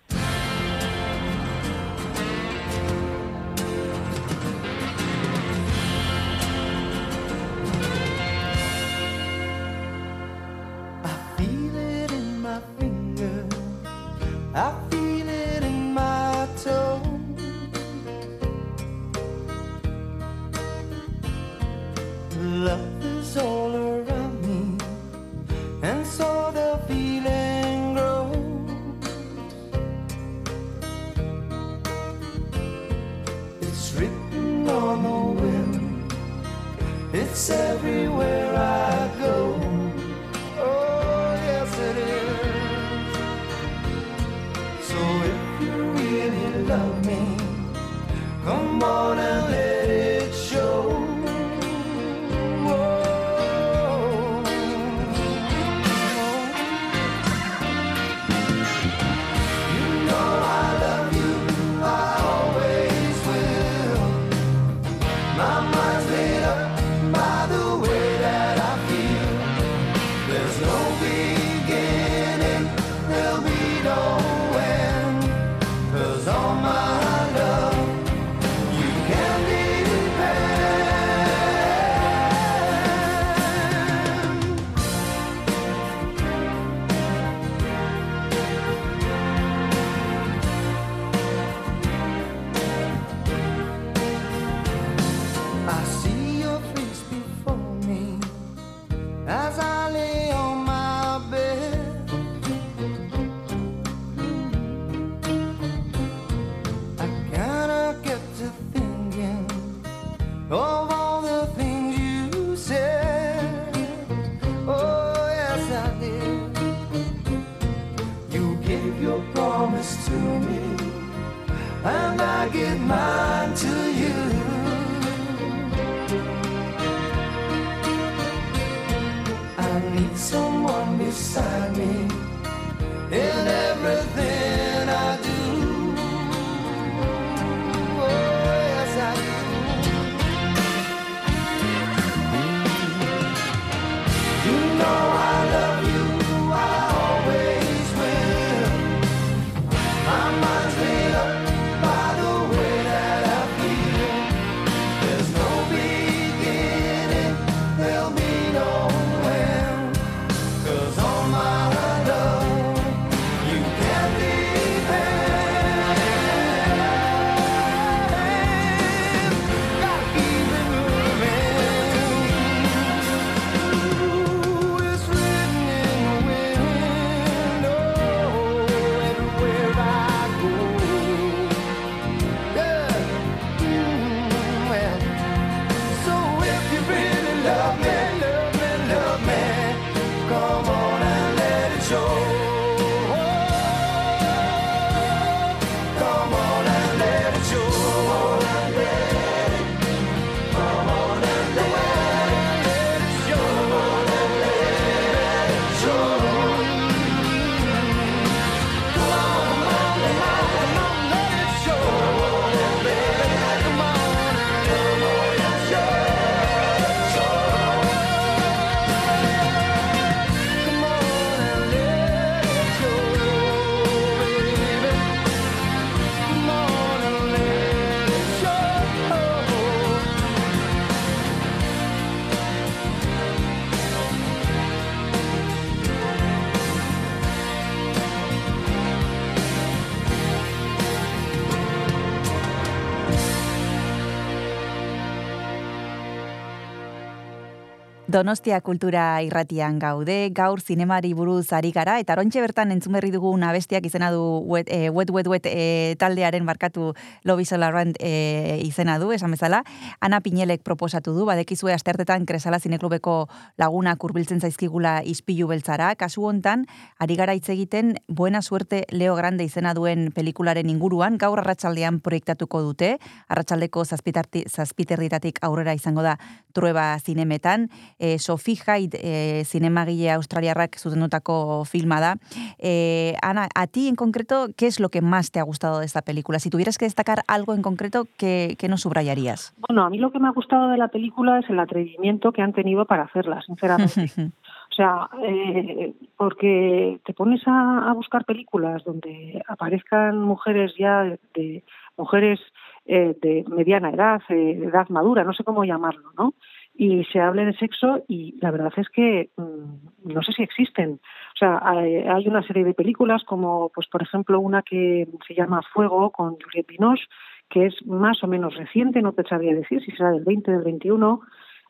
Donostia kultura irratian gaude, gaur zinemari buruz ari gara, etaorontxe bertan entzun berri dugun abestiak izena du wet, e, wet, wet, wet e, taldearen barkatu Lobby Solarrand e, izena du, esan bezala. Ana Pinelek proposatu du, badekizue astertetan kresala zineklubeko laguna kurbiltzen zaizkigula ispilu beltzara. Kasu hontan, ari gara hitz egiten Buena Suerte Leo Grande izena duen pelikularen inguruan, gaur arratsaldean proiektatuko dute, arratsaldeko zazpiterritatik aurrera izango da trueba zinemetan, e, Sophie Hyde e, zinemagile australiarrak zutendutako filma da. Eh, Ana, a ti en concreto, ¿qué es lo que más te ha gustado de esta película? Si tuvieras que destacar algo en concreto, ¿qué, qué nos subrayarías? Bueno, a mí lo que me ha gustado de la película es el atrevimiento que han tenido para hacerla, sinceramente. O sea, eh, porque te pones a, a buscar películas donde aparezcan mujeres ya de, de mujeres eh, de mediana edad, eh, de edad madura, no sé cómo llamarlo, ¿no? Y se hable de sexo y la verdad es que mm, no sé si existen. O sea, hay, una serie de películas como, pues por ejemplo, una que se llama Fuego con Juliette Binoche, que es más o menos reciente, no te sabría decir si será del 20 del 21,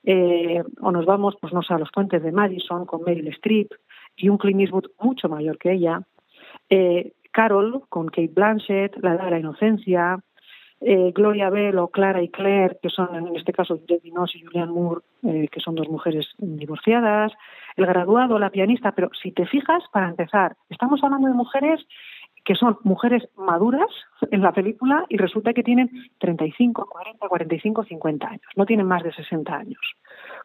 eh, o nos vamos, pues no sé, a los puentes de Madison con Meryl Streep y un Clint Eastwood mucho mayor que ella, eh, Carol con Kate Blanchett, La edad de la inocencia, eh, Gloria Bell o Clara y Claire, que son en este caso Debbie Noss y Julianne Moore, eh, que son dos mujeres divorciadas, el graduado, la pianista, pero si te fijas, para empezar, estamos hablando de mujeres que son mujeres maduras en la película y resulta que tienen 35, 40, 45, 50 años, no tienen más de 60 años.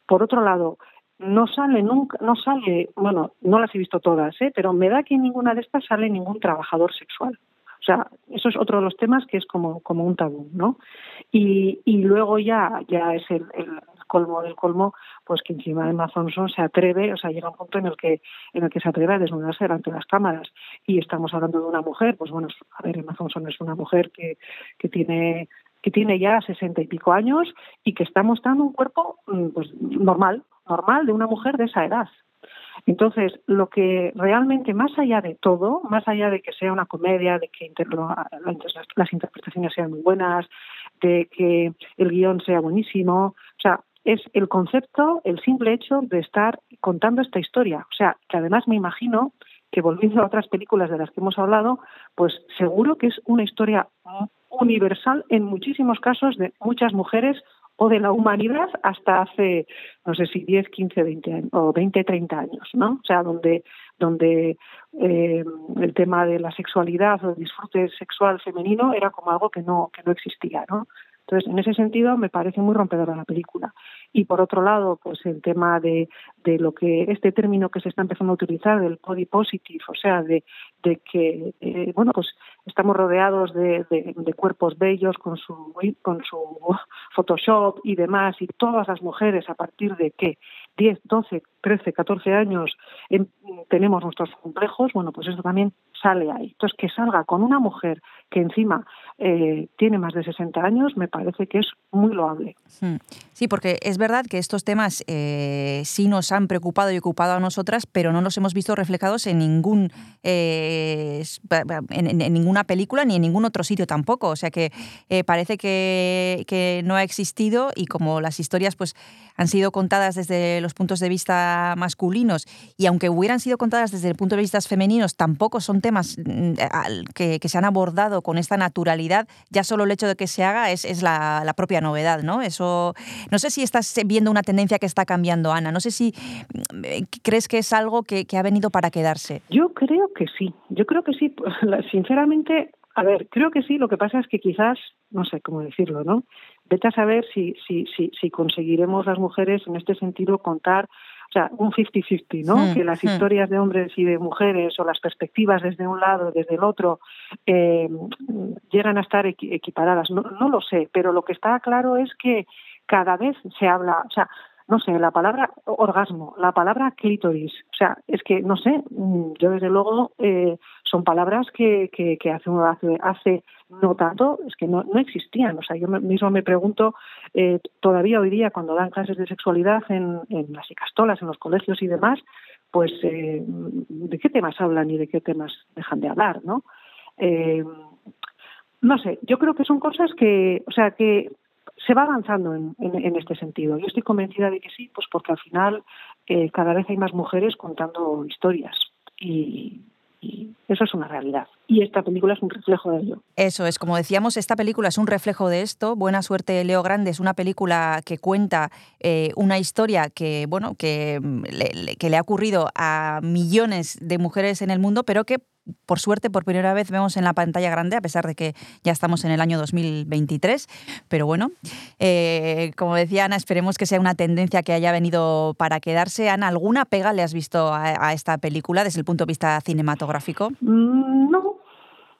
Por otro lado, no sale nunca, no sale, bueno, no las he visto todas, ¿eh? pero me da que en ninguna de estas sale ningún trabajador sexual. O sea, eso es otro de los temas que es como, como un tabú, ¿no? Y, y luego ya, ya es el, el colmo del colmo, pues que encima Emma Thompson se atreve, o sea, llega un punto en el que en el que se atreve a desnudarse delante de las cámaras. Y estamos hablando de una mujer, pues bueno, a ver, Emma Thompson es una mujer que, que tiene que tiene ya sesenta y pico años y que está mostrando un cuerpo mm, pues normal, normal de una mujer de esa edad. Entonces, lo que realmente, más allá de todo, más allá de que sea una comedia, de que inter las interpretaciones sean muy buenas, de que el guion sea buenísimo, o sea, es el concepto, el simple hecho de estar contando esta historia. O sea, que además me imagino que volviendo a otras películas de las que hemos hablado, pues seguro que es una historia universal en muchísimos casos de muchas mujeres o de la humanidad hasta hace, no sé si 10, 15, 20 años, o 20, 30 años, ¿no? O sea, donde, donde eh, el tema de la sexualidad o el disfrute sexual femenino era como algo que no, que no existía, ¿no? Entonces, en ese sentido, me parece muy rompedora la película. Y por otro lado, pues el tema de, de lo que este término que se está empezando a utilizar, del body positive, o sea, de, de que, eh, bueno, pues estamos rodeados de, de, de, cuerpos bellos con su, con su Photoshop y demás, y todas las mujeres a partir de que 10, 12, 13, 14 años en, tenemos nuestros complejos, bueno, pues eso también sale ahí. Entonces, que salga con una mujer que encima eh, tiene más de 60 años, me parece que es muy loable. Hmm. Sí, porque es verdad que estos temas eh, sí nos han preocupado y ocupado a nosotras, pero no los hemos visto reflejados en ningún eh, en, ninguna película ni en ningún otro sitio tampoco. O sea que eh, parece que, que no ha existido y como las historias pues han sido contadas desde los puntos de vista masculinos y aunque hubieran sido contadas desde el punto de vista femeninos, tampoco son temas mm, que, se han abordado con esta naturalidad. Ya solo el hecho de que se haga es, la, propia novedad, ¿no? Eso, no sé si estás viendo una tendencia que está cambiando, Ana. No sé si mm, crees que es algo que, que ha venido para quedarse. Yo creo que sí. Yo creo que sí. Sinceramente, a ver, creo que sí. Lo que pasa es que quizás, no sé cómo decirlo, ¿no? vete a saber si, si, si, si conseguiremos las mujeres en este sentido contar o sea, un 50-50, ¿no? Mm, que las mm. historias de hombres y de mujeres o las perspectivas desde un lado desde el otro eh, llegan a estar equiparadas. No, no lo sé, pero lo que está claro es que cada vez se habla, o sea, no sé, la palabra orgasmo, la palabra clítoris, o sea, es que, no sé, yo desde luego eh, son palabras que, que, que hace, hace, hace no tanto, es que no, no existían. O sea, yo mismo me pregunto, eh, todavía hoy día, cuando dan clases de sexualidad en, en las icastolas, en los colegios y demás, pues eh, de qué temas hablan y de qué temas dejan de hablar, ¿no? Eh, no sé, yo creo que son cosas que, o sea, que se va avanzando en, en, este sentido. Yo estoy convencida de que sí, pues porque al final eh, cada vez hay más mujeres contando historias y eso es una realidad. Y esta película es un reflejo de ello. Eso es, como decíamos, esta película es un reflejo de esto. Buena suerte, Leo Grande, es una película que cuenta eh, una historia que, bueno, que le, que le ha ocurrido a millones de mujeres en el mundo, pero que por suerte, por primera vez vemos en la pantalla grande, a pesar de que ya estamos en el año 2023. Pero bueno, eh, como decía Ana, esperemos que sea una tendencia que haya venido para quedarse. Ana, ¿alguna pega le has visto a, a esta película desde el punto de vista cinematográfico? Mm, no,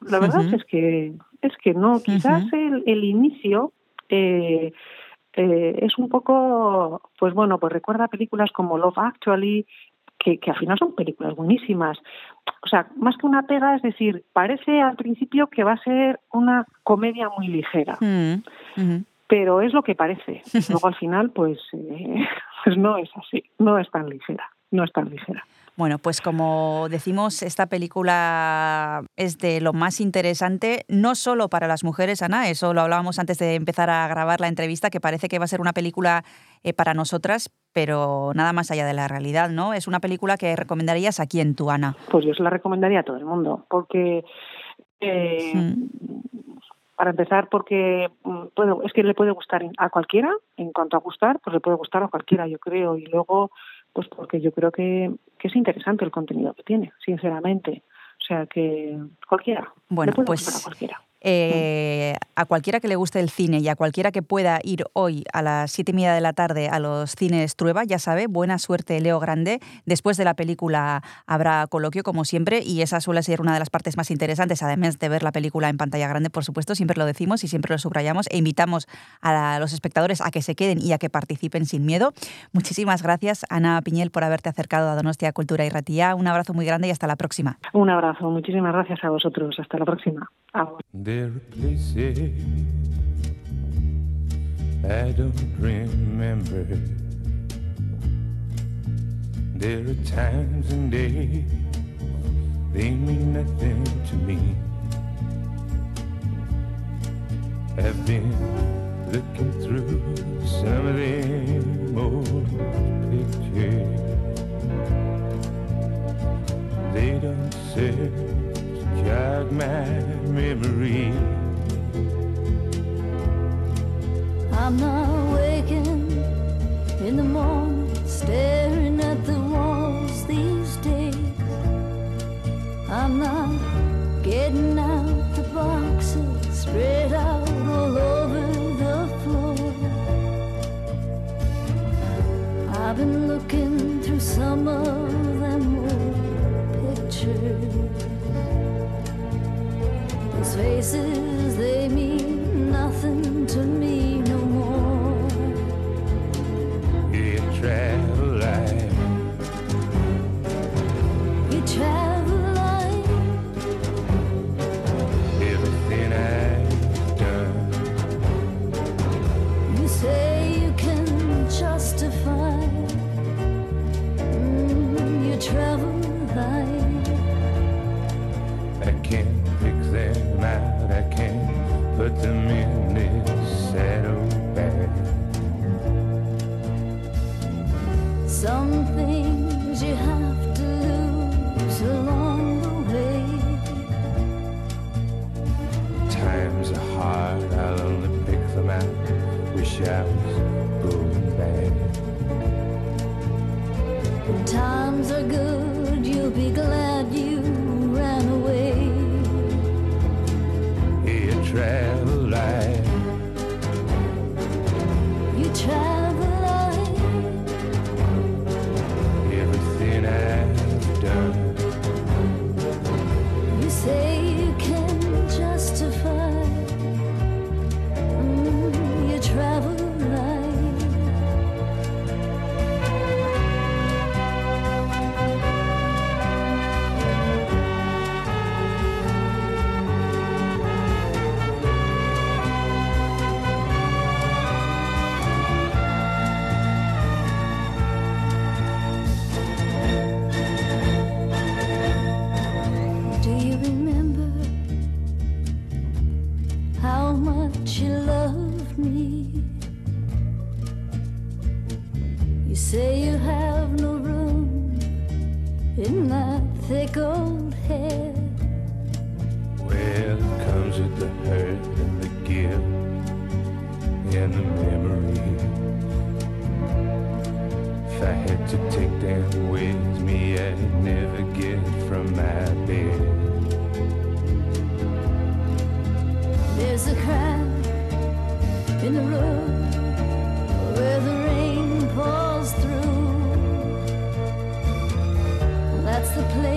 la verdad uh -huh. es que es que no. Quizás uh -huh. el, el, inicio eh, eh, es un poco, pues bueno, pues recuerda películas como Love Actually, que, que al final son películas buenísimas. O sea, más que una pega, es decir, parece al principio que va a ser una comedia muy ligera. Uh -huh. Pero es lo que parece. Luego al final, pues, eh, pues no es así. No es tan ligera. No es tan ligera. Bueno, pues como decimos, esta película es de lo más interesante, no solo para las mujeres, Ana, eso lo hablábamos antes de empezar a grabar la entrevista, que parece que va a ser una película eh, para nosotras, pero nada más allá de la realidad, ¿no? Es una película que recomendarías a quién tú, Ana. Pues yo se la recomendaría a todo el mundo, porque eh, sí. Para empezar, porque mm, bueno, es que le puede gustar a cualquiera, en cuanto a gustar, pues le puede gustar a cualquiera, yo creo. Y luego, pues porque yo creo que, que es interesante el contenido que tiene, sinceramente. O sea que cualquiera. Bueno, pues cualquiera. Eh, a cualquiera que le guste el cine y a cualquiera que pueda ir hoy a las siete y media de la tarde a los cines Trueba, ya sabe, buena suerte Leo Grande. Después de la película habrá coloquio, como siempre, y esa suele ser una de las partes más interesantes, además de ver la película en pantalla grande, por supuesto, siempre lo decimos y siempre lo subrayamos e invitamos a los espectadores a que se queden y a que participen sin miedo. Muchísimas gracias, Ana Piñel, por haberte acercado a Donostia Cultura y Ratía. Un abrazo muy grande y hasta la próxima. Un abrazo, muchísimas gracias a vosotros. Hasta la próxima. Agur. There are places I don't remember. There are times and days they mean nothing to me. I've been looking through some of them old pictures. They don't serve jog my memory. I'm not waking in the morning, staring at the walls these days. I'm not getting out the boxes spread out all over the floor. I've been looking through some of them old pictures. Faces, they mean nothing to me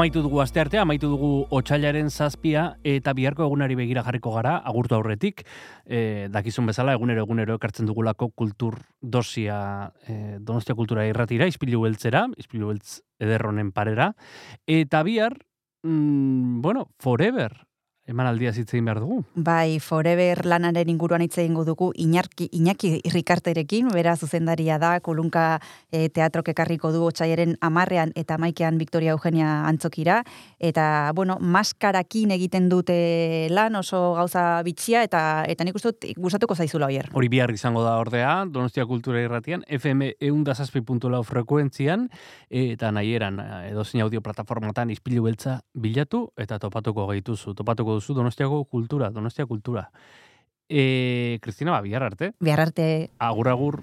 Amaitu dugu aste artea, amaitu dugu otxailaren zazpia eta biharko egunari begira jarriko gara, agurtu aurretik, e, dakizun bezala, egunero egunero ekartzen dugulako kultur dosia e, donostia kultura irratira, izpilu beltzera, izpilu beltz ederronen parera, eta bihar, mm, bueno, forever, emanaldia zitzein behar dugu. Bai, Forever lanaren inguruan hitz egingo dugu Iñarki, Iñaki Rikarterekin, bera zuzendaria da, kulunka e, teatrok ekarriko du otxaiaren amarrean eta maikean Victoria Eugenia antzokira, eta, bueno, maskarakin egiten dute lan oso gauza bitxia, eta eta nik uste dut gustatuko zaizula oier. Hori bihar izango da ordea, Donostia Kultura Irratian, FM eundazazpi.lau frekuentzian, eta nahieran, edozin audio plataformatan izpilu beltza bilatu, eta topatuko gaituzu, topatuko duzu Donostiako kultura, Donostia kultura. E, Kristina, ba, bihar arte. Bihar arte. Agur, agur.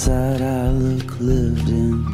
Outside I look lived in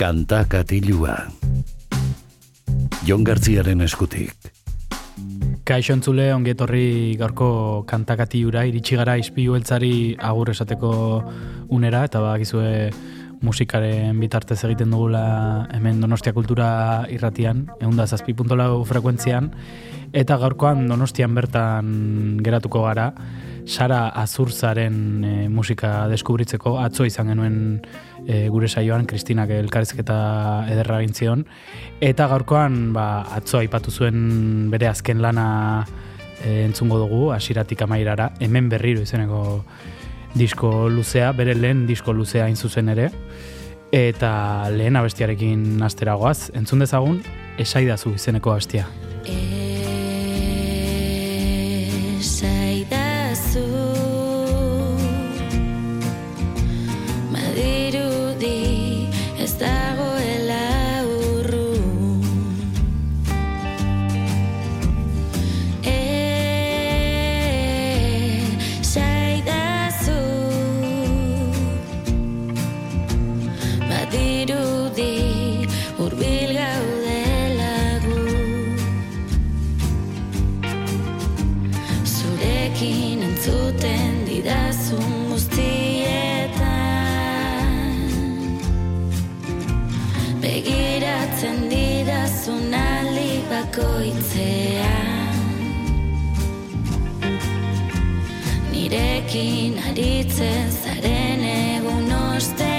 Kanta katilua. Jon Gartziaren eskutik. Kaixo entzule, ongetorri gaurko kantakatiura, iritsi gara izpilu eltzari agur esateko unera, eta bakizue musikaren bitartez egiten dugula hemen Donostia Kultura irratian, egun da zazpi frekuentzian, eta gaurkoan Donostian bertan geratuko gara, Sara Azurzaren e, musika deskubritzeko, atzo izan genuen e, gure saioan, Kristinak elkarrizketa ederra gintzion, eta gaurkoan ba, atzo aipatu zuen bere azken lana e, entzungo dugu, asiratik amairara, hemen berriro izeneko disko luzea, bere lehen disko luzea hain zuzen ere, eta lehen abestiarekin asteragoaz, entzun dezagun, esaidazu izeneko abestia. Esaidazu azul. Nirekin aritzen zaren egun ostean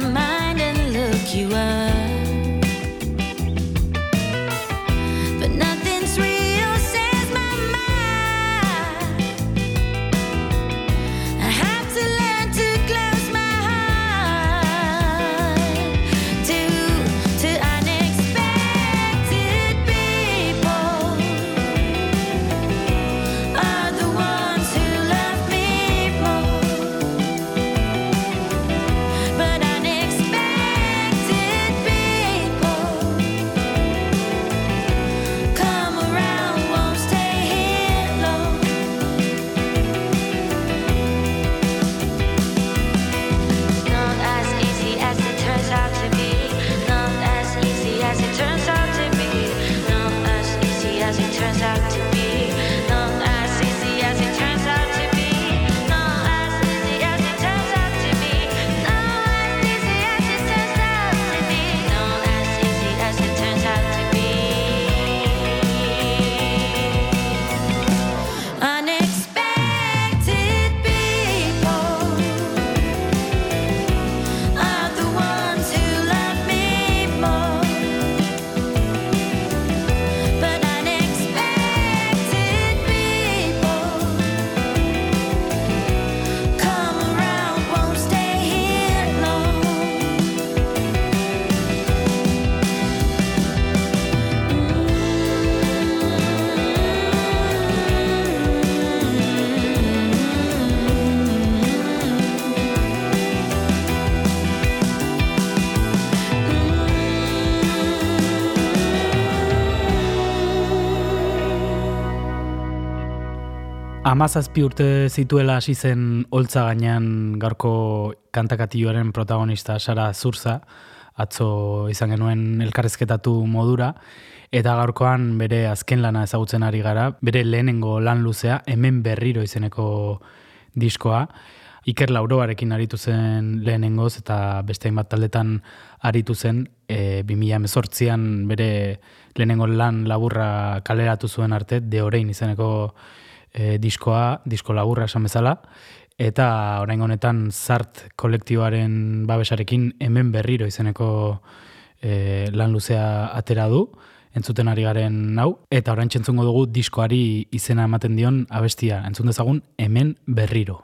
my mind and look you up. Amazazpi urte zituela hasi zen holtza gainean gaurko kantakatioaren protagonista Sara Zurza, atzo izan genuen elkarrezketatu modura, eta gaurkoan bere azken lana ezagutzen ari gara, bere lehenengo lan luzea, hemen berriro izeneko diskoa, Iker Lauroarekin aritu zen lehenengoz eta beste hainbat taldetan aritu zen. E, 2018an bere lehenengo lan laburra kaleratu zuen arte, de orain izeneko e, diskoa, disko laburra esan bezala, eta orain honetan zart kolektiboaren babesarekin hemen berriro izeneko e, lan luzea atera du, entzuten ari garen nau, eta orain txentzungo dugu diskoari izena ematen dion abestia, entzun dezagun hemen berriro.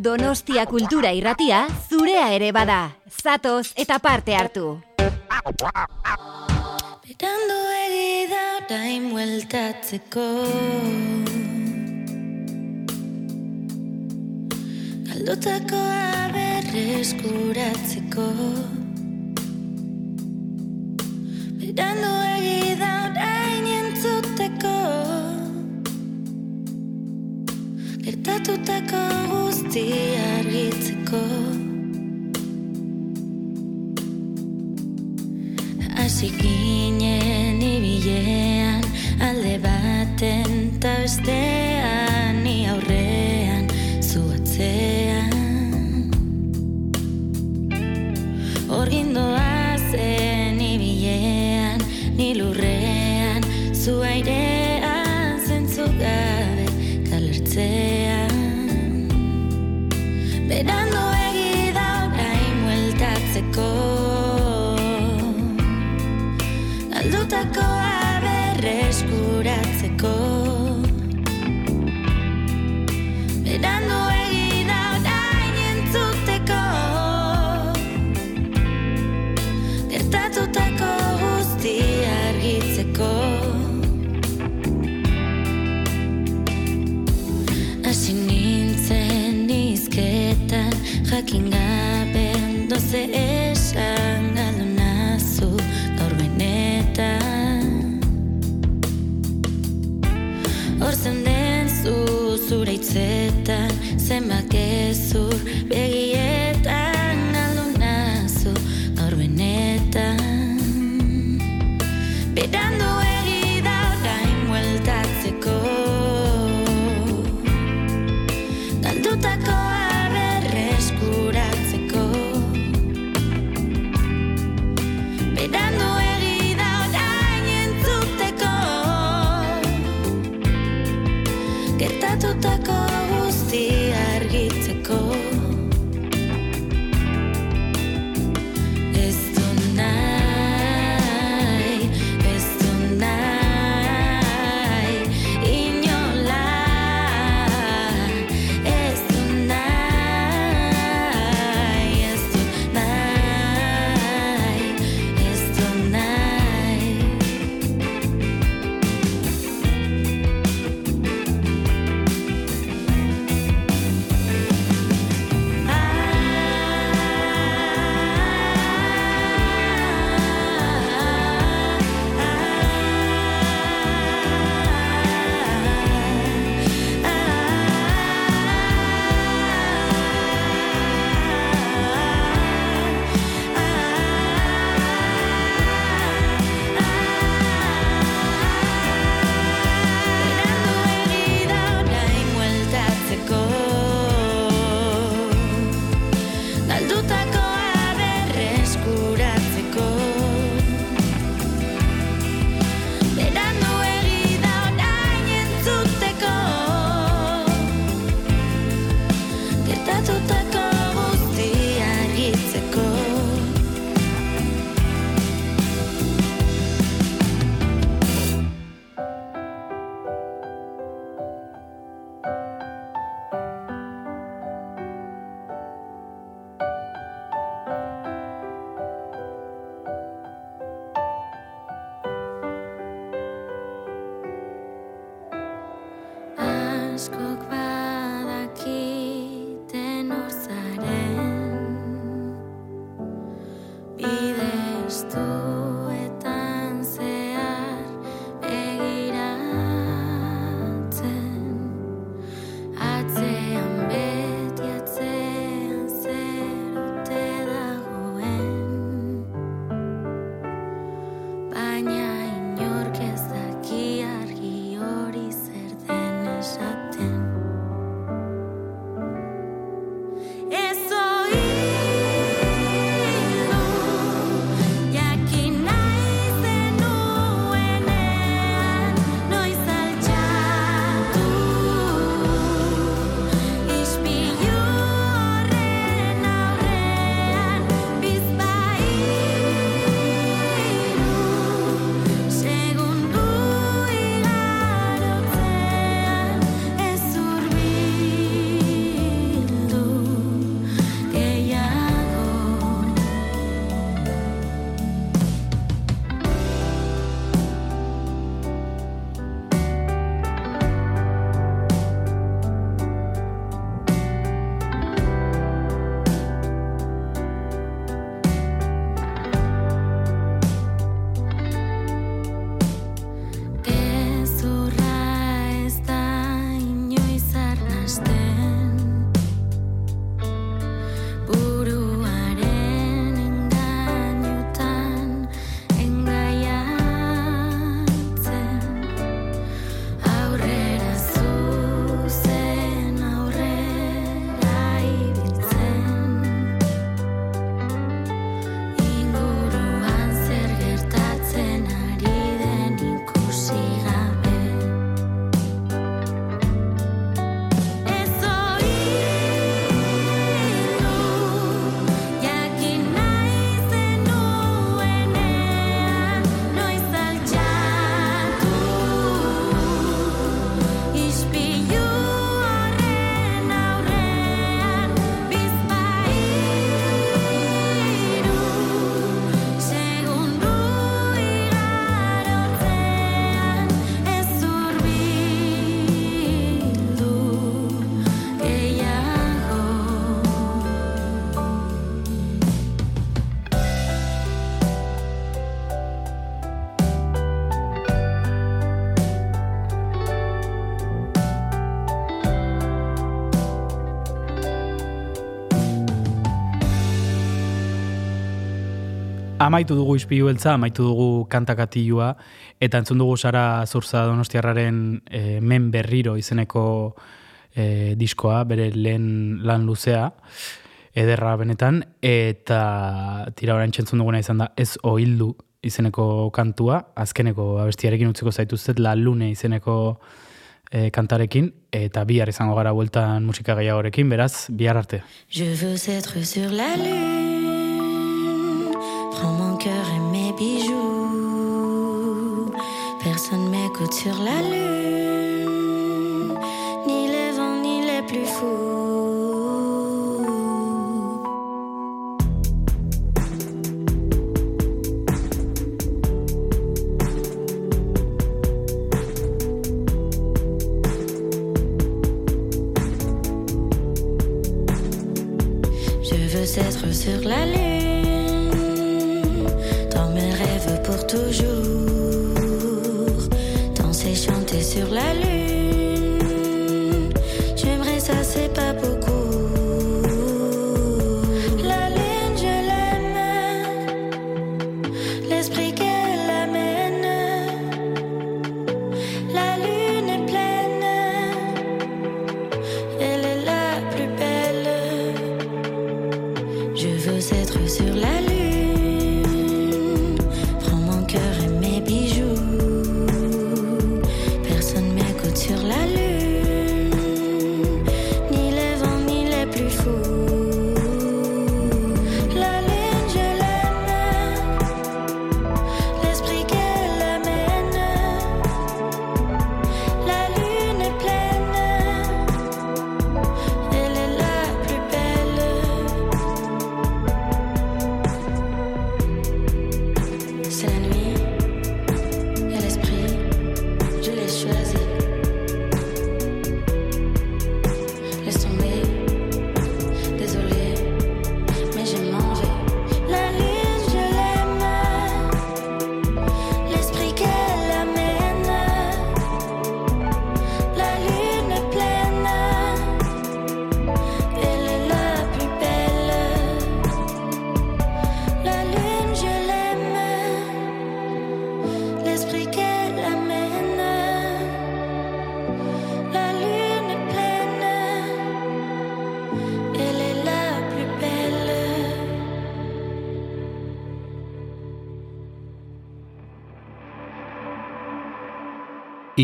Donostia Kultura Irratia zurea ere bada. Zatoz eta parte hartu. Berando egi da orain hueltatzeko Galdutako aberreskuratzeko Berando egi da orain entzuteko Berando gertatutako guzti argitzeko. Asi ginen ibilean alde baten ta bestean Amaitu dugu izpilu beltza, amaitu dugu kantakatilua, eta entzun dugu Sara Zurza Donostiarraren e, men berriro izeneko e, diskoa, bere lehen lan luzea, ederra benetan, eta tira orain txentzun duguna izan da ez oildu izeneko kantua, azkeneko abestiarekin utziko zaituzet, la lune izeneko e, kantarekin, eta bihar izango gara bueltan musika gehiagorekin, beraz, bihar arte. Je veux être sur la lune, M'écoute sur la lune, ni les vents ni les plus fous. Je veux être sur la lune,